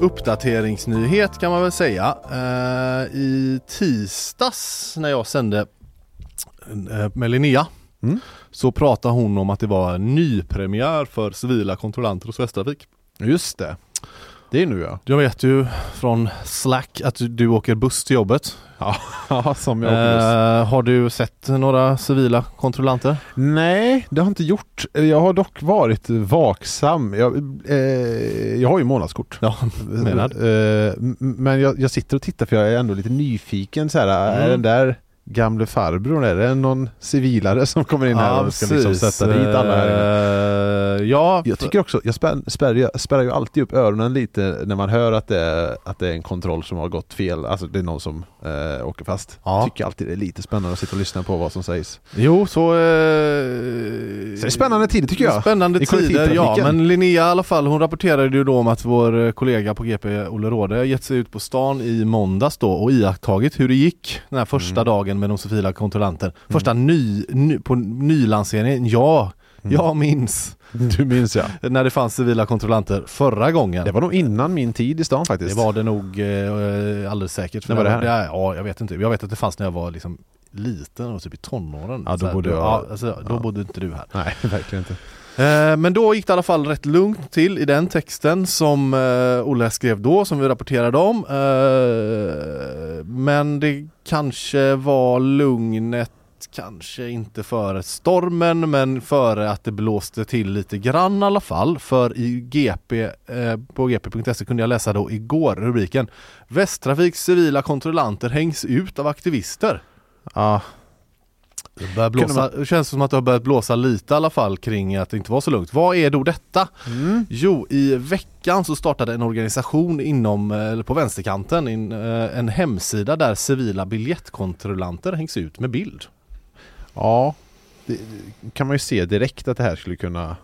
uppdateringsnyhet kan man väl säga. I tisdags när jag sände med Linnea Mm. så pratade hon om att det var nypremiär för civila kontrollanter hos Västtrafik. Just det. Det är nu ja. Jag vet ju från Slack att du, du åker buss till jobbet. Ja, som jag åker buss. Eh, har du sett några civila kontrollanter? Nej, det har jag inte gjort. Jag har dock varit vaksam. Jag, eh, jag har ju månadskort. Ja, menad. Eh, men jag, jag sitter och tittar för jag är ändå lite nyfiken så här. Är Mm. den där gamle farbrorn, är det någon civilare som kommer in här och ska liksom sätta dit alla här inne? Eh, ja, Jag tycker också, jag spär, spärrar, ju- spärrar ju alltid upp öronen lite när man hör att det, är, att det är en kontroll som har gått fel, alltså det är någon som eh, åker fast. Ja. Tycker alltid det är lite spännande att sitta och lyssna på vad som sägs. Jo, så... Eh, Så det är spännande tider tycker jag. Spännande tider, ja. Men Linnea i alla fall, hon rapporterade ju då om att vår eh, kollega på GP, Olle Råde, gett sig ut på stan i måndags då och iakttagit hur det gick den här första Mm. dagen med de civila kontrollanter. Första ny, ny, på nylanseringen, ja, Mm. jag minns Du minns ja. när det fanns civila kontrollanter förra gången. Det var nog innan min tid i stan Det faktiskt. var det nog eh, alldeles säkert. När var det här? ja, jag vet inte. Jag vet att det fanns när jag var liksom liten och typ i tonåren. Ja, då bodde jag- ja, alltså, Då ja. bodde inte du här. Nej, verkligen inte. Eh, men då gick det i alla fall rätt lugnt till i den texten som eh, Olle skrev då, som vi rapporterade om. Eh, men det kanske var lugnet Kanske inte före stormen men före att det blåste till lite grann i alla fall. För i GP, eh, på gp.se kunde jag läsa då igår rubriken Västtrafiks civila kontrollanter hängs ut av aktivister. Ja, det, börjar blåsa, det känns som att det har börjat blåsa lite i alla fall kring att det inte var så lugnt. Vad är då detta? Jo, i veckan så startade en organisation inom, eh, eller på vänsterkanten, in, eh, en hemsida där civila biljettkontrollanter hängs ut med bild. ja. Det kan man ju se direkt att det här skulle kunna...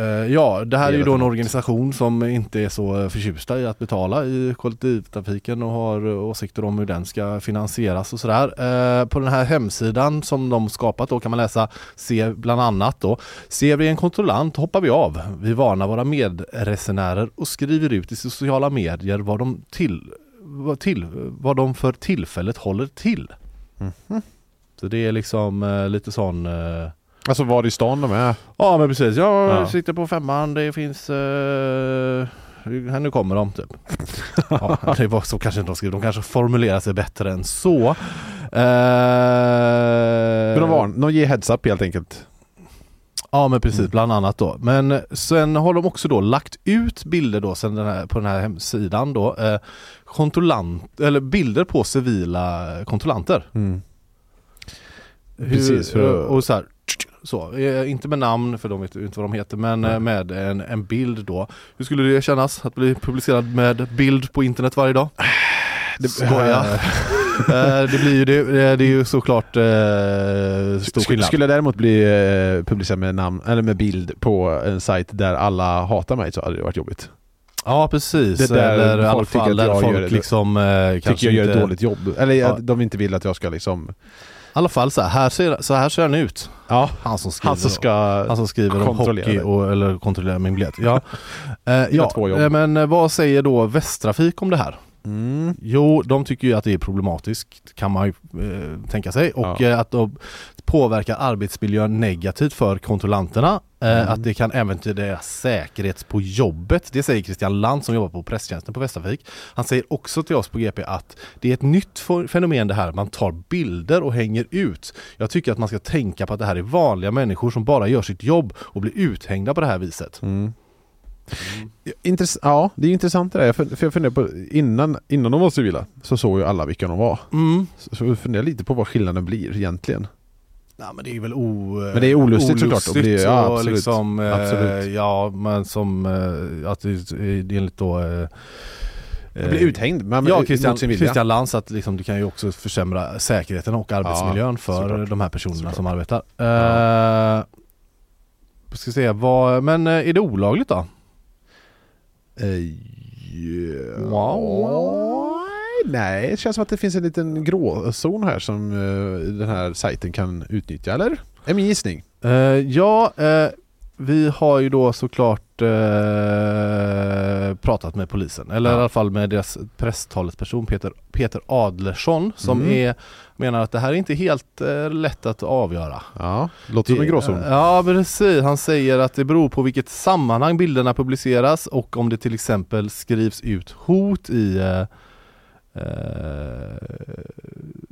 Eh, Ja, det här är ju då en organisation som inte är så eh, förtjusta i att betala i kollektivtrafiken och har eh, åsikter om hur den ska finansieras och sådär. På den här hemsidan som de skapat då kan man läsa se bland annat då Ser vi en kontrollant hoppar vi av. Vi varnar våra medresenärer och skriver ut i sociala medier vad de till, vad till, vad de för tillfället håller till. Så det är liksom lite sån Alltså var i stan de är. Ja men precis, jag Ja. sitter på femman, det finns... Eh, här nu kommer de typ. ja, det var så kanske inte de skrev, de kanske formulerar sig bättre än så. Eh, Men de, var, de ger heads up helt enkelt. Ja men precis, Mm. bland annat då. Men sen har de också då lagt ut bilder då sen den här, på den här hemsidan då. Eh, kontrollant, eller bilder på civila kontrollanter. Hur, Precis, för- och så här, så, eh, inte med namn för de vet inte vad de heter men eh, med en, en bild då. Hur skulle det kännas att bli publicerad med bild på internet varje dag? Det, Skoja. Eh, det blir ju det, det är ju såklart eh, stor skillnad. skulle jag däremot bli eh, publicerad med namn eller med bild på en sajt där alla hatar mig så hade det varit jobbigt. Ja precis, Det där eller i alla fall där folk liksom eh, Tycker jag gör ett inte, dåligt jobb. Eller Ja. de inte vill att jag ska liksom... I alla fall så här, här ser, så här ser han ut. Ja, Han som skriver, han som ska... han som skriver om hockey och, eller kontrollera min biljett. Ja, eh, ja eh, men eh, vad säger då Västtrafik om det här? Mm. Jo, de tycker ju att det är problematiskt kan man ju eh, tänka sig och Ja. eh, att de påverkar arbetsmiljön negativt för kontrollanterna. Eh, Mm. Att det kan äventyra deras säkerhet på jobbet. Det säger Christian Land som jobbar på presstjänsten på Västervik. Han säger också till oss på GP att det är ett nytt fenomen det här. Man tar bilder och hänger ut. Jag tycker att man ska tänka på att det här är vanliga människor som bara gör sitt jobb och blir uthängda på det här viset. Mm. Intress- ja, det är intressant det där. För, för jag funderar på, innan, innan de var civila så såg ju alla vilka de var. Mm. Så, så jag funderar lite på vad skillnaden blir egentligen. Ja men det är väl o... Men det är olustigt såklart. Och blir- ja, absolut. Liksom, eh, Absolut. Ja men som eh, att det, det är enligt då eh, Jag blir uthängd men, Ja mot Christian, sin vilja. Christian Lantz att liksom, det kan ju också försämra säkerheten och arbetsmiljön för såklart. de här personerna Såklart. som arbetar. Eh, ska se, vad, men eh, är det olagligt då? Eh, ja. Nej, det känns som att det finns en liten gråzon här som eh, den här sajten kan utnyttja, eller? Är min gissning. Eh, ja, vi har ju då såklart eh, pratat med polisen, eller Ja. i alla fall med deras presstalesperson Peter, Peter Adlersson som Mm. är, menar att det här är inte helt eh, lätt att avgöra. Ja, låter som en gråzon. Ja precis, han säger att det beror på vilket sammanhang bilderna publiceras och om det till exempel skrivs ut hot i eh, eh,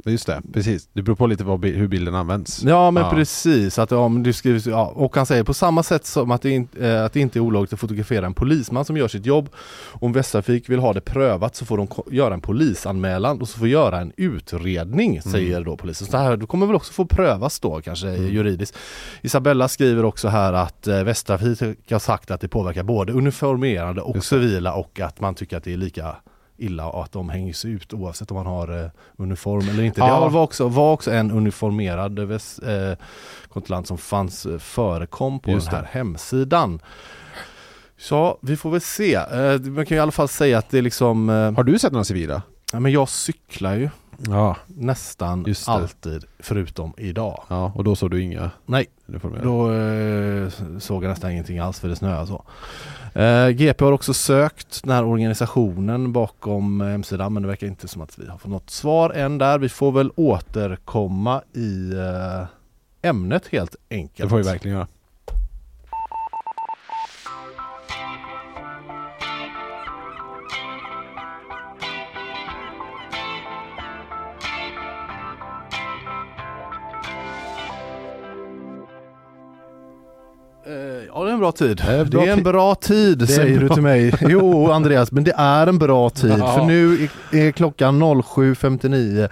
Just det, precis. Det beror på lite vad, hur bilden används. Ja men Ja. precis, att om du skriver, ja, och han säger på samma sätt som att det, inte, eh, att det inte är olagligt att fotografera en polisman som gör sitt jobb. Om Västtrafik vill ha det prövat så får de göra en polisanmälan och så får göra en utredning säger då polisen. Så det här det kommer väl också få prövas då kanske juridiskt. Isabella skriver också här att eh, Västtrafik har sagt att det påverkar både uniformerade och civila och att man tycker att det är lika illa och att de hängs ut oavsett om man har eh, uniform eller inte. Ja. Det var också, var också en uniformerad väs- eh, kontrollant som fanns eh, förekom på Just den här det. hemsidan. Så vi får väl se. Eh, man kan i alla fall säga att det är liksom eh, Har du sett några civila? ja, men jag cyklar ju Ja. nästan alltid förutom idag. Ja, och då såg du inga Nej, då eh, såg jag nästan ingenting alls för det snöade så. Eh, GP har också sökt den här organisationen bakom eh, hemsidan men det verkar inte som att vi har fått något svar än där. Vi får väl återkomma i eh, ämnet helt enkelt. Det får vi verkligen göra. Ja det är en bra tid. är en bra det är en bra tid är säger en du bra- till mig. Jo Andreas, men det är en bra tid Ja. för nu är är klockan 07.59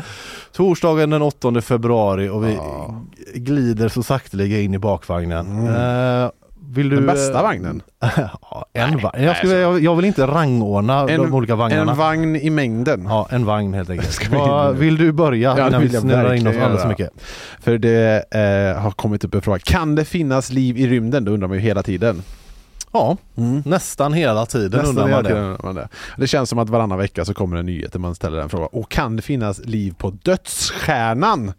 Torsdagen den 8 februari och vi Ja. glider så sakteliga in i bakvagnen. Eh, vill du, Den bästa eh, vagnen. ja, en vagn. Jag, skulle, jag, jag vill inte rangordna En- de olika vagnarna. En vagn i mängden. Ja, en vagn helt enkelt. Nu? vill du börja Ja, innan vi snurrar in oss alldeles för mycket? För det eh, har kommit upp en fråga. Kan det finnas liv i rymden? Det undrar man ju hela tiden. Ja, nästan hela tiden Nästan undrar man det. tiden man det. Det känns som att varannan vecka så kommer en nyhet där man ställer den frågan. Och kan det finnas liv på dödsstjärnan?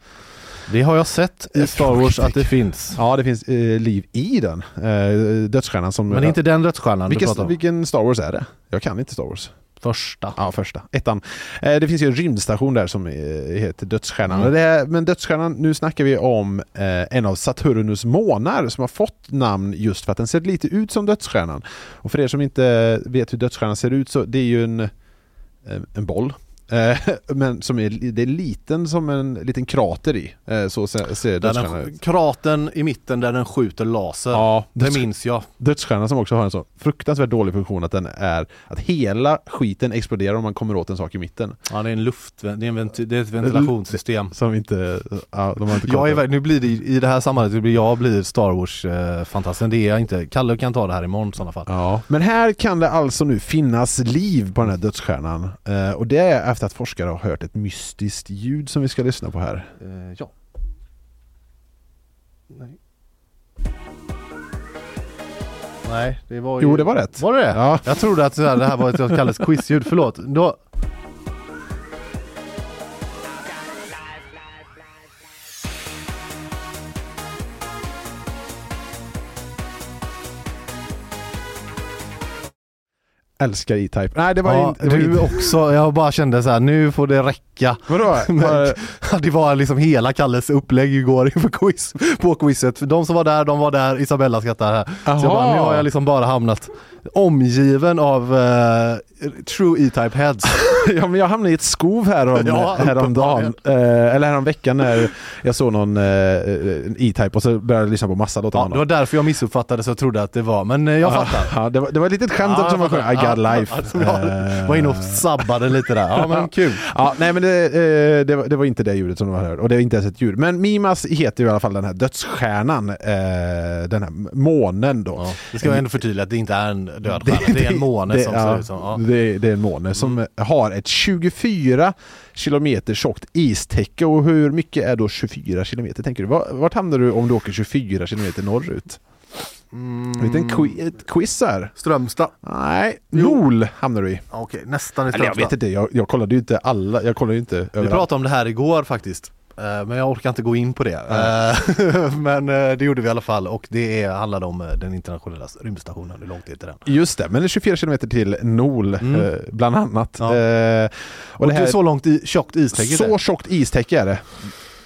Det har jag sett i Star Wars att det finns. Ja, det finns eh, liv i den. Eh, dödsstjärnan som... Men inte den dödsstjärnan du pratar vilken, om. vilken Star Wars är det? Jag kan inte Star Wars. Första. Ja, första. Ettan. Eh, det finns ju en rymdstation där som eh, heter Dödsstjärnan. Mm. Och Det är, men Dödsstjärnan, nu snackar vi om eh, en av Saturnus månar som har fått namn just för att den ser lite ut som Dödsstjärnan. Och för er som inte vet hur Dödsstjärnan ser ut så det är ju en, eh, en boll. Eh, men som är, det är liten som en liten krater i. Eh, så ser, ser Dödsstjärnan ut. kraten i mitten där den skjuter laser. Ja, det minns jag. Dödsstjärnan som också har en så fruktansvärt dålig funktion att den är att hela skiten exploderar om man kommer åt en sak i mitten. Ja, det är en luft, det är, en venti, det är ett ventilationssystem. Som inte, ja, de har inte Jag är, nu blir det i det här sammanhanget, blir jag blir Star Wars-fantasten. Det är jag inte. Kalle kan ta det här imorgon i sådana fall. Ja, men här kan det alltså nu finnas liv på den här dödsstjärnan. Eh, och det är efter att forskare har hört ett mystiskt ljud som vi ska lyssna på här. Eh, ja. Nej. Nej, det var ju... Jo, det var rätt. Var det det? Ja. Jag trodde att det här- var ett Kalles quizljud, förlåt. Då... älskar E-Type. Nej det var Ja. Det var du inte också, jag bara kände så här, nu får det räcka. vadå? Men, det var liksom hela Kalles upplägg igår inför quiz, på quizet. De som var där, de var där, Isabella skrattar här. Så jag bara, Aha. nu har jag liksom bara hamnat omgiven av eh, true E-Type heads. ja, men jag hamnade i ett skov här om, Ja, häromdagen, eh, eller häromveckan när jag såg någon eh, E-Type och så började jag lyssna på massa låtar Ja, det var därför jag missuppfattade så jag trodde att det var, men eh, jag fattar. Ja, det, var, det var ett litet skämt Ja, eftersom jag sjöng I got life. alltså, jag var inne och Eh, sabbade lite där. Ja men kul. Ja, nej men det, eh, det, var, det var inte det ljudet som de hörde och det är inte ens ett ljud. Men Mimas heter ju i alla fall den här dödsstjärnan, eh, den här månen då. Ja, det ska jag ändå förtydliga att det inte är en död stjärna, det är en måne det, som ja, ser ut som. Ja. Mm. det, det är en måne som har ett 24 kilometer tjockt istäcke och hur mycket är då 24 kilometer tänker du? Vart, hamnar du om du åker 24 kilometer norrut? Mm. En liten qui- ett quiz här. Strömstad. Nej, Jo. Nol hamnar du i. Okej, nästan i Eller jag Strömstad. vet inte, jag, jag kollade ju inte alla, jag kollade ju inte Vi överallt. pratade om det här igår faktiskt. Eh, Men jag orkar inte gå in på det. Eh, Men eh, det gjorde vi i alla fall och det är, handlade om den internationella rymdstationen, hur långt är till den? Just det, men det är 24 kilometer till Nol Mm. bland annat. Ja. Eh, Och, och det det här, är så långt i, tjockt istäcke så tjockt istäcke är det.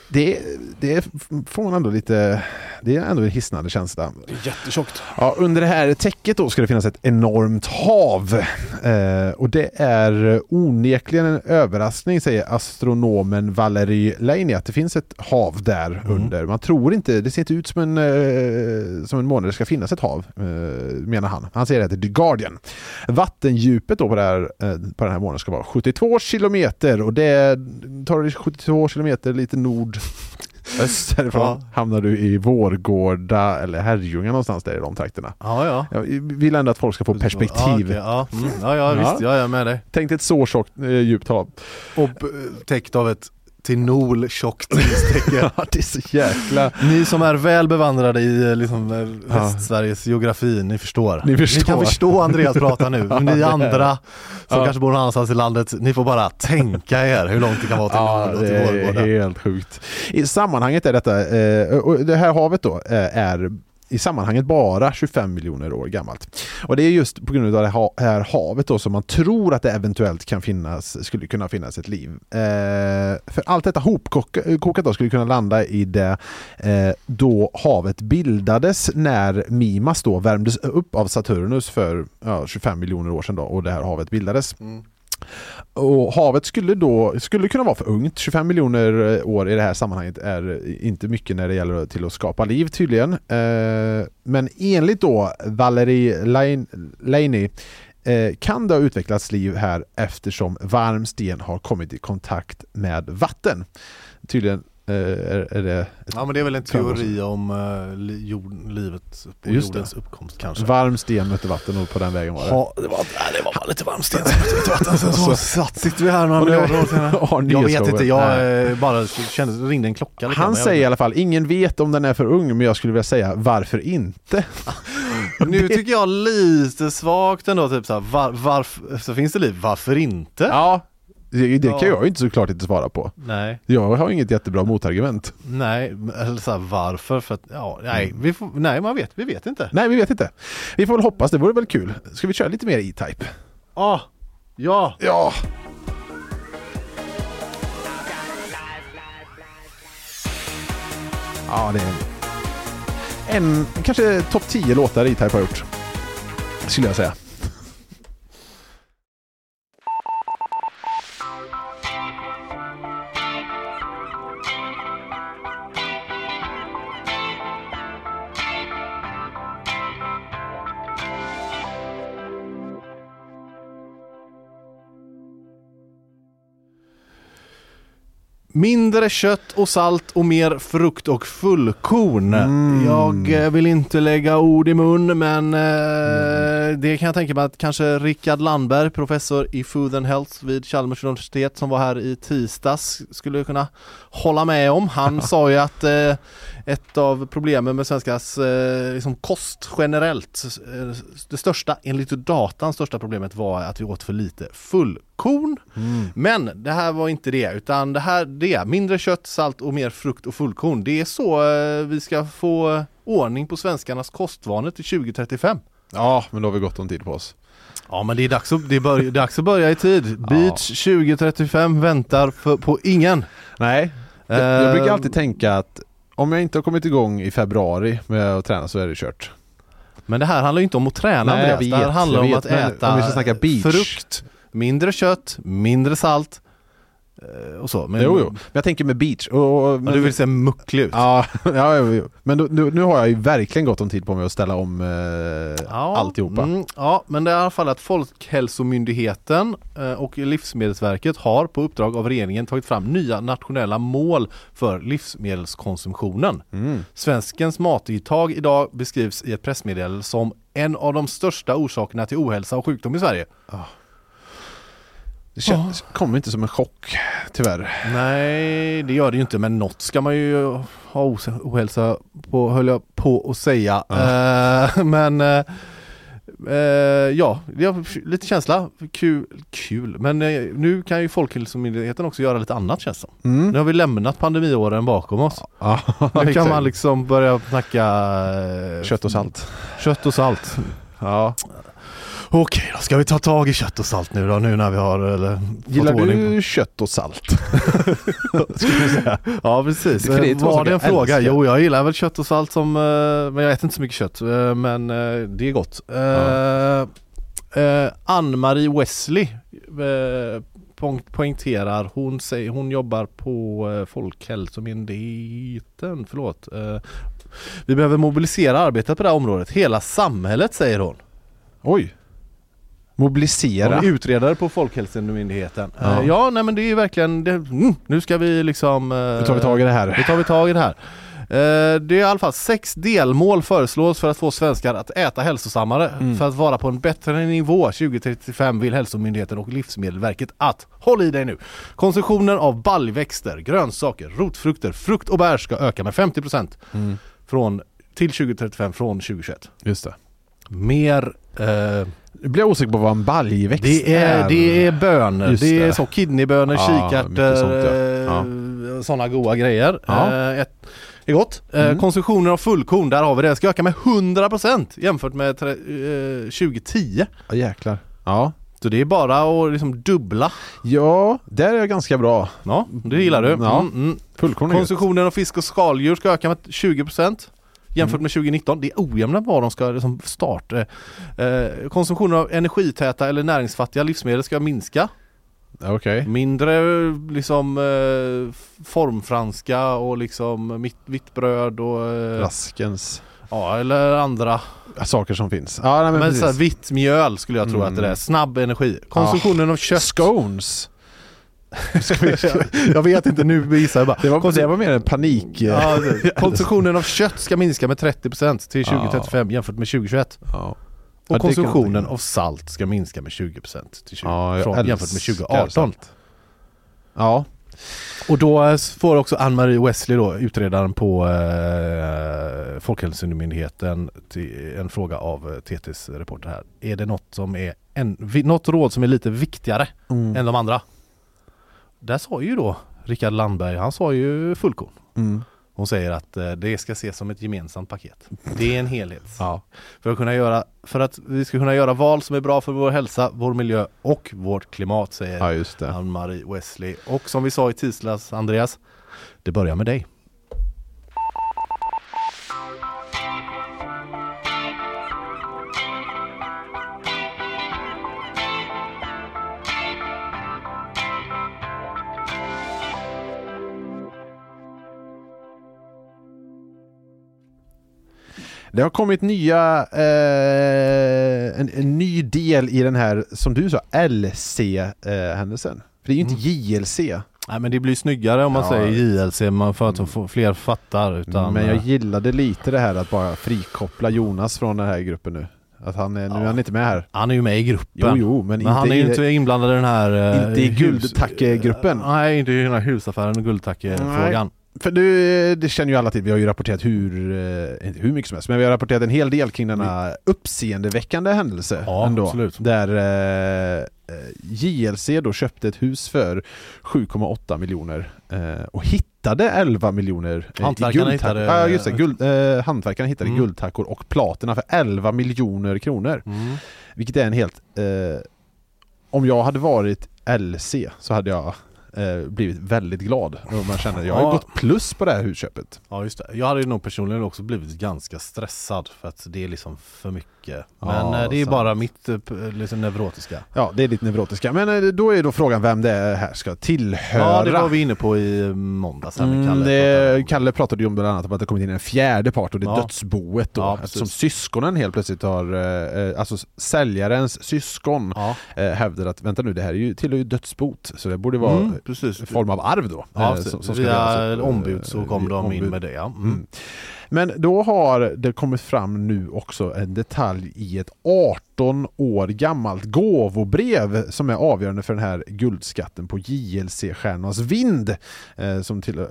Det, det får man ändå lite, det är ändå en hisnande känsla. Jättetjockt. Ja, under det här täcket då ska det finnas ett enormt hav. Eh, och det är onekligen en överraskning säger astronomen Valerie Leini att det finns ett hav där under. Man tror inte, det ser inte ut som en, eh, som en måne det ska finnas ett hav, eh, menar han. Han säger det till The Guardian. Vattendjupet då på, det här, eh, på den här månen ska vara 72 kilometer och det tar du 72 kilometer lite nord öst härifrån Ja. hamnar du i Vårgårda eller Herrljunga någonstans där i de trakterna. Ja, ja. Jag vill ändå att folk ska få perspektiv. Ja, okej, ja. Mm. ja, ja, visst, jag är med dig. Tänk dig ett så tjockt eh, djupt hav. Och eh, täckt av ett till Nol tjockt istäcke. Ja, det är så jäkla... Ni som är väl bevandrade i eh, liksom, eh. Västsveriges geografi, ni förstår. Ni förstår. kan förstå Andreas prata nu, men ni andra som Ja. kanske bor någon annanstans i landet, ni får bara tänka er hur långt det kan vara till Ja, Nol och till det är Vårgårda. helt sjukt. I sammanhanget är detta, eh, och det här havet då är i sammanhanget bara 25 miljoner år gammalt. Och det är just på grund av det här havet då som man tror att det eventuellt kan finnas, skulle kunna finnas ett liv. Eh, för allt detta hopkokat då skulle kunna landa i det eh, då havet bildades när Mimas då värmdes upp av Saturnus för ja, 25 miljoner år sedan då och det här havet bildades. Mm. Och havet skulle då skulle kunna vara för ungt. 25 miljoner eh, år i det här sammanhanget är inte mycket när det gäller till att skapa liv tydligen. Eh, men enligt då Valerie Laney eh, kan det ha utvecklats liv här eftersom varm sten har kommit i kontakt med vatten. Tydligen är, är det Ja men det är väl en teori om uh, jord, livet på Just jordens det. uppkomst kanske. varm sten mötte vatten och på den vägen var det. Ja, det var, nej, det var lite varm sten som mötte vatten. Sen så satt, sitter vi här några miljarder år senare. Jag vet inte, jag Nej. eh, bara kände, ringde en klocka. lite, Han säger i alla fall, ingen vet om den är för ung men jag skulle vilja säga varför inte? Nu tycker jag lite svagt ändå, typ så här, var, varför, så finns det liv, varför inte? Ja, det, det Ja. kan jag ju inte såklart inte svara på. Nej, Jag har inget jättebra motargument. nej, eller så här, varför? För att, ja, nej, vi får, nej, man vet, vi vet inte. Nej, vi vet inte. Vi får väl hoppas, det vore väl kul. Ska vi köra lite mer E-Type? Ah, ja, Ja! Ja, det är en, en kanske topp 10 låtar E-Type har gjort. Skulle jag säga. Mindre kött och salt och mer frukt och fullkorn. Mm. Jag eh, vill inte lägga ord i mun men eh, det kan jag tänka mig att kanske Rickard Landberg, professor i Food and Health vid Chalmers universitet som var här i tisdags skulle kunna hålla med om. Han sa ju att eh, ett av problemen med svenskars eh, liksom kost generellt, det största, enligt datan, största problemet var att vi åt för lite fullkorn. Men det här var inte det, utan det här det är mindre kött, salt och mer frukt och fullkorn. Det är så eh, vi ska få ordning på svenskarnas kostvanor till 2035. Ja, men då har vi gott om tid på oss. Ja men det är dags att, det är bör, dags att börja i tid. Beach 2035 väntar för, på ingen. Nej, jag, jag Eh, brukar alltid tänka att om jag inte har kommit igång i februari med att träna så är det kört. Men det här handlar ju inte om att träna Nej, Andreas. Det här vet, handlar om vet, att äta om vi ska snacka beach. frukt, mindre kött, mindre salt eh, och så. Men, jo, jo. Men jag tänker med beach. Och, och, Men du vill se mucklig ut? Ja, ja jo, men nu, nu har jag ju verkligen gott om tid på mig att ställa om eh, Ja, alltihopa. Mm, ja, men det är i alla fall att Folkhälsomyndigheten eh, och Livsmedelsverket har på uppdrag av regeringen tagit fram nya nationella mål för livsmedelskonsumtionen. Mm. Svenskens matintag idag beskrivs i ett pressmeddelande som en av de största orsakerna till ohälsa och sjukdom i Sverige. Det känns, kommer inte som en chock, tyvärr. Nej, det gör det ju inte, men något ska man ju ha ohälsa på, höll jag på att säga. Eh, men eh, ja, det har lite känsla. Kul, kul. Men eh, nu kan ju Folkhälsomyndigheten också göra lite annat känns det. Mm. Nu har vi lämnat pandemiåren bakom oss. Ja, Nu kan man liksom börja snacka Kött och salt. Kött och salt. Ja. Okej då, ska vi ta tag i kött och salt nu då, nu när vi har eller, fått Gillar ordning på- du kött och salt? Ja precis. Det två Var det en fråga? älskar. Jo jag gillar väl kött och salt som, eh, men jag äter inte så mycket kött. eh, Men eh, det är gott. Uh, Ann-Marie Wesley eh, poäng- poängterar, hon, säger, hon jobbar på eh, Folkhälsomyndigheten, förlåt. Eh, vi behöver mobilisera arbetet på det här området. Hela samhället säger hon. Oj. Mobilisera. Är utredare på Folkhälsomyndigheten. Ja. Ja, ja nej men det är ju verkligen, det, mm, nu ska vi liksom... eh, Nu tar vi tag i det här. Nu tar vi tag i det här. Eh, Det är i alla fall sex delmål föreslås för att få svenskar att äta hälsosammare. Mm. För att vara på en bättre nivå 2035 vill Hälsomyndigheten och Livsmedelsverket att, håll i dig nu, konsumtionen av baljväxter, grönsaker, rotfrukter, frukt och bär ska öka med 50% Mm. från, till 2035 från 2021. Just det. Mer eh, Nu blir jag osäker på vad en baljväxt det är, det är bönor, Just det är det. så kidneybönor, Ja, sånt, ja. kikärtor, eh, sådana goda grejer. Ja. Eh, ett, är gott. Eh, Mm. Konsumtionen av fullkorn, där har vi det, ska öka med 100% jämfört med tre, eh, 2010. Ja, jäklar. Ja. Så det är bara att liksom dubbla. Ja, där är jag ganska bra. Ja, det gillar du. Ja. Mm, mm. Fullkorn är gött. Konsumtionen av fisk och skaldjur ska öka med 20% jämfört Mm. med 2019. Det är ojämna var de ska liksom starta. Eh, konsumtionen av energitäta eller näringsfattiga livsmedel ska minska. Okej. Mindre liksom eh, formfranska och liksom mitt, vitt bröd och eh, Raskens. ja, eller andra. Saker som finns. Ja, nej, men, Men, så här, vitt mjöl skulle jag tro Mm. att det är. Snabb energi. Konsumtionen av kött. Scones. Jag vet inte, nu gissar jag bara. Det var, det var mer en panik. Ja, det- konsumtionen av kött ska minska med 30% till Ja. 2035 jämfört med 2021. Ja. Och Ja, konsumtionen av salt ska minska med 20% till 20, Ja, från, jämfört med älskar 2018. salt. Ja. Och då eh, får också Ann-Marie Wesley då, utredaren på eh, Folkhälsomyndigheten, en fråga av eh, TTs reporter här. Är det något som är en, något råd som är lite viktigare Mm. än de andra? Där sa ju då Rickard Landberg, han sa ju fullkorn. Mm. Hon säger att eh, det ska ses som ett gemensamt paket. Det är en helhet. Ja. För att, kunna göra, för att vi ska kunna göra val som är bra för vår hälsa, vår miljö och vårt klimat säger ja. Ann-Marie Wesley. Och som vi sa i tisdags Andreas, det börjar med dig. Det har kommit nya, eh, en, en ny del i den här, som du sa, LC-händelsen. För det är ju inte JLC. Nej men det blir snyggare om man Ja. säger JLC man för att fler fattar utan Men jag eh, gillade lite det här att bara frikoppla Jonas från den här gruppen nu. Att han är, nu är han inte med här. han är ju med i gruppen. Jo, jo, men, men han är ju inte inblandad i den här eh, inte i guldtackegruppen. Nej inte i den här husaffären och guldtackefrågan. För du, det känner ju alla till, vi har ju rapporterat hur, eh, inte hur mycket som helst, men vi har rapporterat en hel del kring denna uppseendeväckande händelse. Ja, ändå, absolut. Där eh, JLC då köpte ett hus för 7,8 miljoner eh, och hittade 11 miljoner eh, Hantverkarna i hittade- just det. Guld, eh, hantverkarna hittade Mm. guldtackor och platina för 11 miljoner kronor. Mm. Vilket är en helt... Eh, om jag hade varit LC så hade jag eh, blivit väldigt glad. Och man känner jag har ju Ja. gått plus på det här husköpet. Ja just det. Jag hade nog personligen också blivit ganska stressad för att det är liksom för mycket. Men Ja, eh, det är sant. bara mitt eh, liksom neurotiska. Ja, det är lite neurotiska. Men eh, då är då frågan vem det här ska tillhöra. Ja det var vi inne på i måndags här med Mm, Kalle. det, Kalle pratade ju om bland annat om att det kommit in en fjärde part och det är Ja. dödsboet då. Ja, eftersom syskonen helt plötsligt har, alltså säljarens syskon Ja, hävdar att vänta nu det här är ju, tillhör ju dödsbot så det borde vara mm, en form av arv då. Ja, som- som ska Via ombud så kom de in ombud. med det. Ja. Mm. Mm. Men då har det kommit fram nu också en detalj i ett 18 år gammalt gåvobrev som är avgörande för den här guldskatten på JLC-stjärnornas vind. Eh, som till, eh,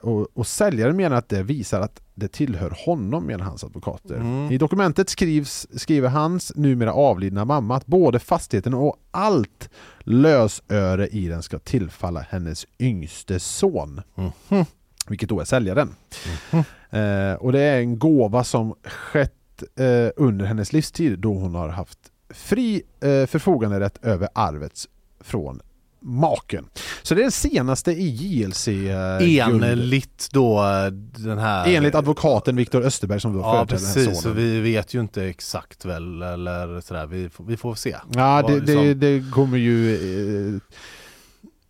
och, och säljaren menar att det visar att det tillhör honom, menar hans advokater. Mm. I dokumentet skrivs, skriver hans numera avlidna mamma att både fastigheten och allt lösöre i den ska tillfalla hennes yngste son. Mhm. Vilket då är säljaren. Eh, och det är en gåva som skett eh, under hennes livstid då hon har haft fri eh, förfoganderätt över arvet från maken. Så det är det senaste i JLC eh. Enligt då eh, den här... Enligt advokaten Viktor Österberg som då Ja företräder den här precis, så sonen. vi vet ju inte exakt väl eller sådär, vi vi får se. Ja, det, det, det kommer ju eh,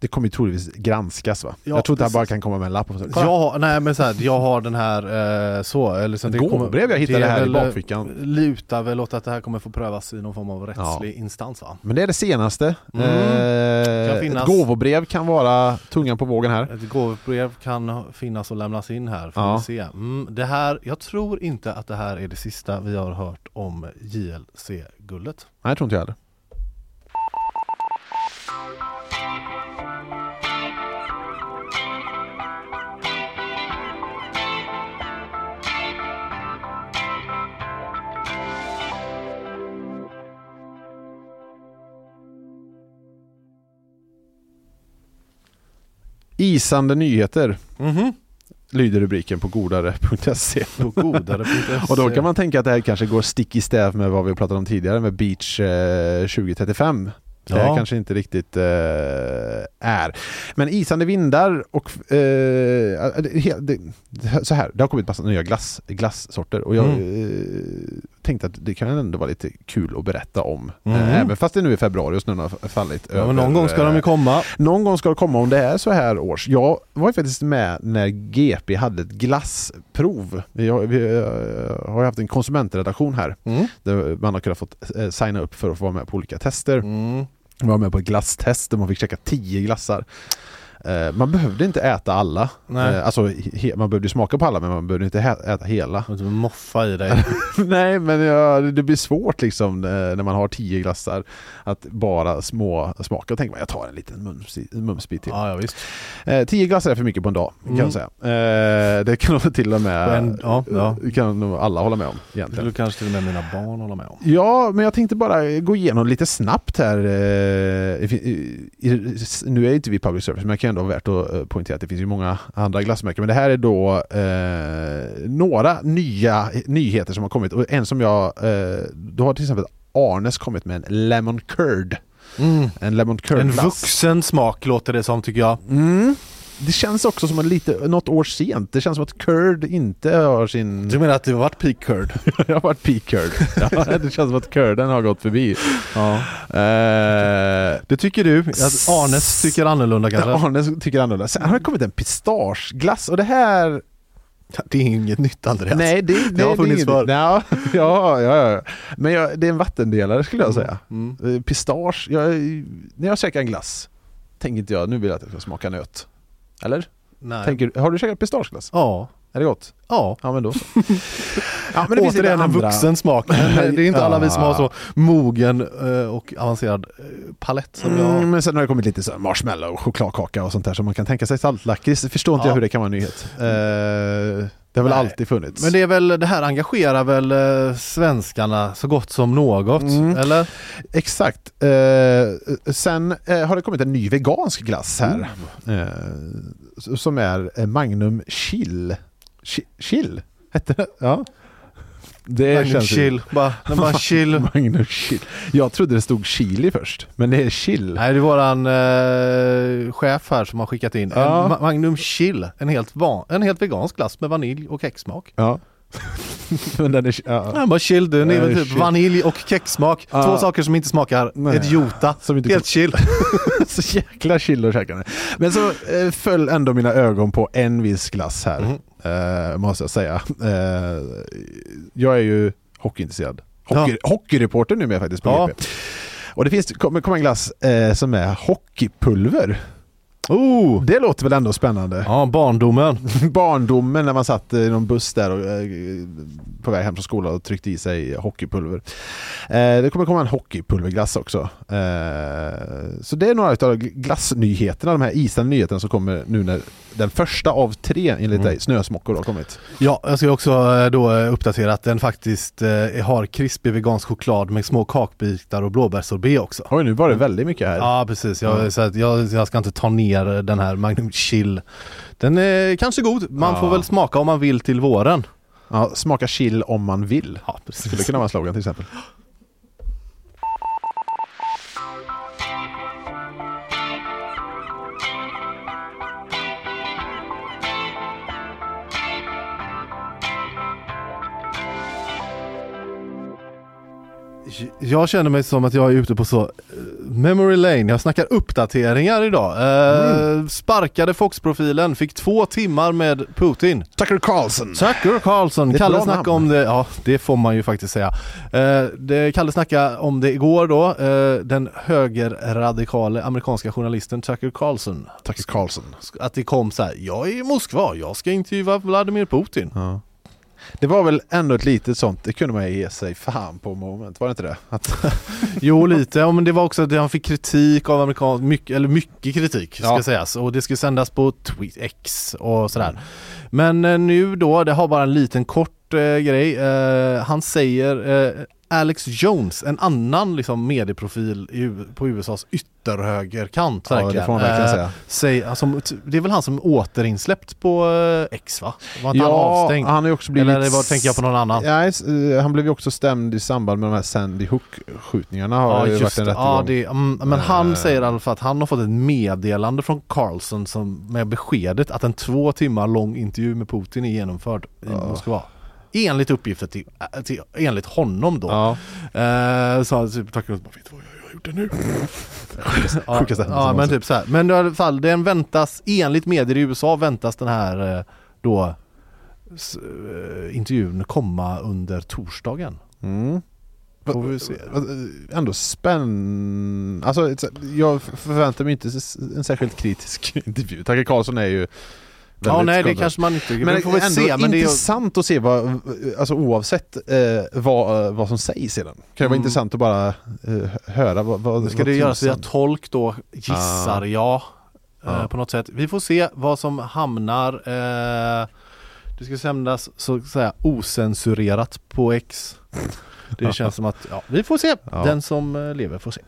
det kommer ju troligtvis granskas va? Ja, jag tror inte han bara kan komma med en lapp och så. Har, nej men så här, jag har den här eh, så, eller så det gåvobrev jag hittade här i väl, bakfickan. Lutar väl åt att det här kommer få prövas i någon form av rättslig instans va? Men det är det senaste. Mm. Eh, Kan finnas. Ett gåvobrev kan vara tungan på vågen här. Ett gåvobrev kan finnas och lämnas in här, får Ja. vi se. Mm, det här, jag tror inte att det här är det sista vi har hört om JLC-guldet. Nej, jag tror inte jag heller. Isande nyheter Mhm. lyder rubriken på godare.se. På godare.se. Och då kan man tänka att det här kanske går stick i stäv med vad vi pratade om tidigare med Beach eh, 2035. Det här Ja. kanske inte riktigt eh, är. Men isande vindar och eh, det, det, så här, det har kommit massa nya glass, glassorter och jag Mm. eh, tänkte att det kan ändå vara lite kul att berätta om. Mm. Eh, även fast det nu är februari och snön har fallit. Ja, men någon gång ska de ju eh, komma. någon gång ska det komma om det är så här års. Jag var ju faktiskt med när GP hade ett glassprov. Vi har, vi eh, har ju haft en konsumentredaktion här Mm. där man har kunnat fått signa upp för att få vara med på olika tester. Mm. Jag var med på ett glasstest där man fick käka 10 glassar. Eh, Man behövde inte äta alla. Nej. Eh, Alltså, man behövde smaka på alla men man behövde inte äta hela. Du moffa i dig. Nej men ja, det blir svårt liksom eh, när man har 10 glassar att bara små smaka och tänka man jag tar en liten mums, mumsbit till. ja, ja visst. Tio glassar är för mycket på en dag kan Mm. jag säga. Det kan nog till och med en- ja, ja. kan nog alla hålla med om egentligen. skulle kanske till och med mina barn hålla med om. Ja, men jag tänkte bara gå igenom lite snabbt här. Nu är inte vi public service, men jag kan ändå vara värt att eh, poängtera att det finns ju många andra glassmärken. Men det här är då eh, några nya nyheter som har kommit. Och en som jag... Eh, då har till exempel Arnes kommit med en Lemon Curd. En Lemon Curd En glass. vuxen smak låter det som tycker jag. Mm. Det känns också som en lite, något år sent. Det känns som att Curd inte har sin... Du menar att det har varit peak curd? det har varit peak Curd. Ja, det känns som att Curden har gått förbi. Ja. Eh, Det tycker du? Att Arnes tycker annorlunda kanske? Arne tycker annorlunda. Sen har det kommit en pistageglass och det här... Det är inget nytt Andreas. Nej, det, det, Det har funnits förr. Ja, ja, ja, ja. Men jag, det är en vattendelare skulle jag säga. Mm. Eh, Pistage, jag, när jag käkar en glass tänker inte jag nu vill jag att det ska smaka nöt. Eller? Nej. Tänker, har du käkat pistageglass? Ja. Är det gott? Ja. Ja men då så. ja, men det Återigen en vuxen smak. det är inte alla vi som har så mogen eh, och avancerad eh, palett som jag. Mm, men sen har det kommit lite så marshmallow, chokladkaka och sånt där som man kan tänka sig saltlakrits. Förstår inte Ja. jag hur det kan vara en nyhet. Eh, Det har väl Nej. alltid funnits. Men det är väl, det här engagerar väl eh, svenskarna så gott som något, Mm. eller? Exakt. Eh, sen eh, har det kommit en ny vegansk glass här. Mm. Eh, s- som är eh, Magnum Chill. Chi- Chill? Hette det? Ja. Det Magnum känns chill, bara, när man chill. Magnum Chill. Jag trodde det stod chili först, men det är chill. Nej, det är våran eh, chef här som har skickat in Ja. en Ma- Magnum Chill, en helt, van, en helt vegansk glass med vanilj och kexsmak. Ja. Men den är... Ja. Ja, bara chill, Ja, väl typ chill. vanilj och kexsmak. Ja. Två saker som inte smakar Nej. jota. Som inte Helt chill. så jäkla chill att käka. Men så eh, föll ändå mina ögon på en viss glass här. Mhm. Eh, måste jag säga. Eh, jag är ju hockeyintresserad. Hockey, Hockeyreporter numera faktiskt på Ja. GP. Och det finns kommer kom en glass eh, som är hockeypulver. Oh! Det låter väl ändå spännande? Ja, barndomen. Barndomen när man satt i någon buss där och, eh, på väg hem från skolan och tryckte i sig hockeypulver. Eh, det kommer komma en hockeypulverglass också. Eh, så det är några av glassnyheterna, de här isande nyheterna som kommer nu när den första av tre enligt Mm. dig, snösmockor, har kommit. Ja, jag ska också eh, då eh, uppdatera att den faktiskt eh, har krispig vegansk choklad med små kakbitar och blåbärssorbet också. Oj, nu var det väldigt mycket här. Ja precis, jag, Ja. Så att jag, jag ska inte ta ner den här Magnum Chill. Den är kanske god, man Ja. får väl smaka om man vill till våren. Ja, smaka chill om man vill. Ja, precis. Skulle kunna vara slogan till exempel. Jag känner mig som att jag är ute på så eh, memory lane, jag snackar uppdateringar idag. Eh, Sparkade Fox-profilen, fick två timmar med Putin. Tucker Carlson. Tucker Carlson, Kalle snackade om det, ja det får man ju faktiskt säga. Eh, det, Kalle snackade om det igår då, eh, den högerradikale amerikanska journalisten Tucker Carlson. Tucker Carlson. Att det kom så här, jag är i Moskva, jag ska intervjua Vladimir Putin. Ja. Det var väl ändå ett litet sånt, det kunde man ge sig fan på moment, var det inte det? Att, Jo lite, ja, men det var också att han fick kritik av amerikansk, mycket, eller mycket kritik ska Ja. sägas och det skulle sändas på Tweet X och sådär. Men eh, nu då, det har bara en liten kort eh, grej. Eh, han säger eh, Alex Jones, en annan liksom medieprofil på USAs ytterhögerkant Ja, det verkligen. får man verkligen säga. säg, alltså, det är väl han som återinsläppt på eh, X va? Var inte han avstängd? han har också blivit... Eller vad tänker jag på någon annan? Nej, eh, han blev ju också stämd i samband med de här Sandy Hook-skjutningarna. Har Ja ju varit en det, rättegång. ja, det mm, men han Eh. säger i alla fall att han har fått ett meddelande från Carlson som, med beskedet att en två timmar lång intervju med Putin är genomförd i Ja. Moskva. Enligt uppgifter till, till enligt honom då. Ja. Eh, så han typ tackar och bara, vet du vad jag har gjort det nu? ja, Sjukaste ja men typ så här. Men i alla fall den väntas, enligt medier i USA väntas den här eh, då s, eh, intervjun komma under torsdagen. Mm. Får vi se. Ändå spänn... Alltså, jag förväntar mig inte s- en särskilt kritisk intervju. Tucker Carlson är ju Ja nej det kanske man inte, Men vi får väl ändå se. Men det är, intressant att se vad, alltså oavsett eh, vad, vad som sägs i den. Kan det vara Mm. intressant att bara eh, höra vad, vad ska vad det göras via tolk då, gissar Ah. jag. Ja. Eh, på något sätt. Vi får se vad som hamnar. Eh, det ska sändas så att säga osensurerat på X. Det känns som att, ja, vi får se. Ja. Den som eh, lever får se.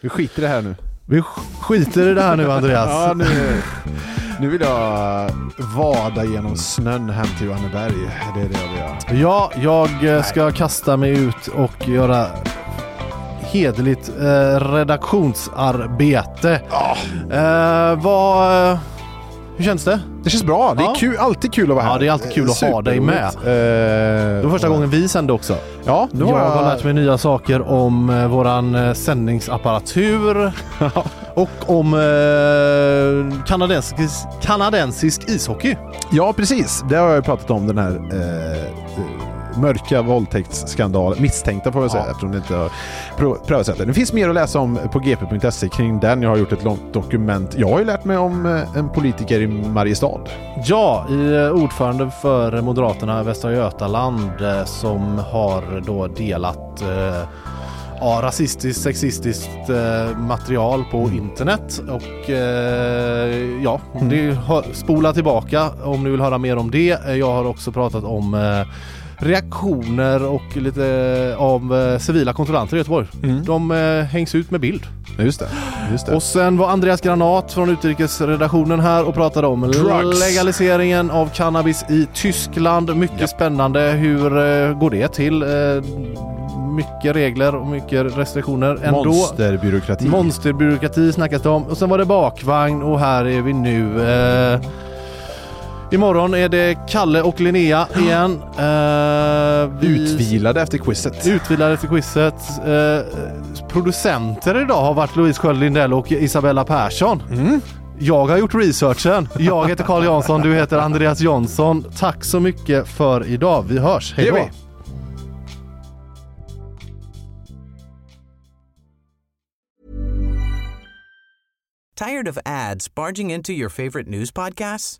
Vi skiter i det här nu. Vi sk- skiter i det här nu Andreas. Ja, nu, nu vill jag vada genom snön hem till Johanneberg. Det är det jag vill göra. Ja, jag eh, ska kasta mig ut och göra hederligt eh, redaktionsarbete. Eh, vad... hur känns det? Det känns bra. Det är Ja. kul, alltid kul att vara här. Ja, det är alltid kul att ha dig med. Eh, Det var första gången vi sände också. Ja, nu jag har lärt mig nya saker om eh, våran eh, sändningsapparatur och om eh, kanadensisk, kanadensisk ishockey. Ja, precis. Det har jag ju pratat om den här eh, mörka våldtäktsskandaler, misstänkta får jag säga Ja. eftersom det inte har prö- prövats än. Det finns mer att läsa om på gp.se kring den. Jag har gjort ett långt dokument. Jag har ju lärt mig om eh, en politiker i Mariestad. Ja, i eh, ordförande för Moderaterna Västra Götaland eh, som har då delat eh, ja, rasistiskt, sexistiskt eh, material på internet och eh, ja, det har, spola tillbaka om ni vill höra mer om det. Jag har också pratat om eh, reaktioner och lite eh, om eh, civila kontrollanter i Göteborg. De eh, hängs ut med bild. Just det. Just det. Och sen var Andreas Granat från utrikesredaktionen här och pratade om Drugs. legaliseringen av cannabis i Tyskland. Mycket spännande. Hur går det till? Mycket regler och mycket restriktioner. Ändå. Monsterbyråkrati. Monsterbyråkrati snackas det om. Och sen var det bakvagn och här är vi nu. Eh, imorgon är det Kalle och Linnea igen. Eh, vi- Utvilade efter quizet. Utvilade efter quizet. Eh, producenter idag har varit Louise Sköld Lindell och Isabella Persson. Jag har gjort researchen. Jag heter Carl Jansson, du heter Andreas Jonsson. Tack så mycket för idag. Vi hörs. Hej då! Tired of ads barging into your favorite news podcasts?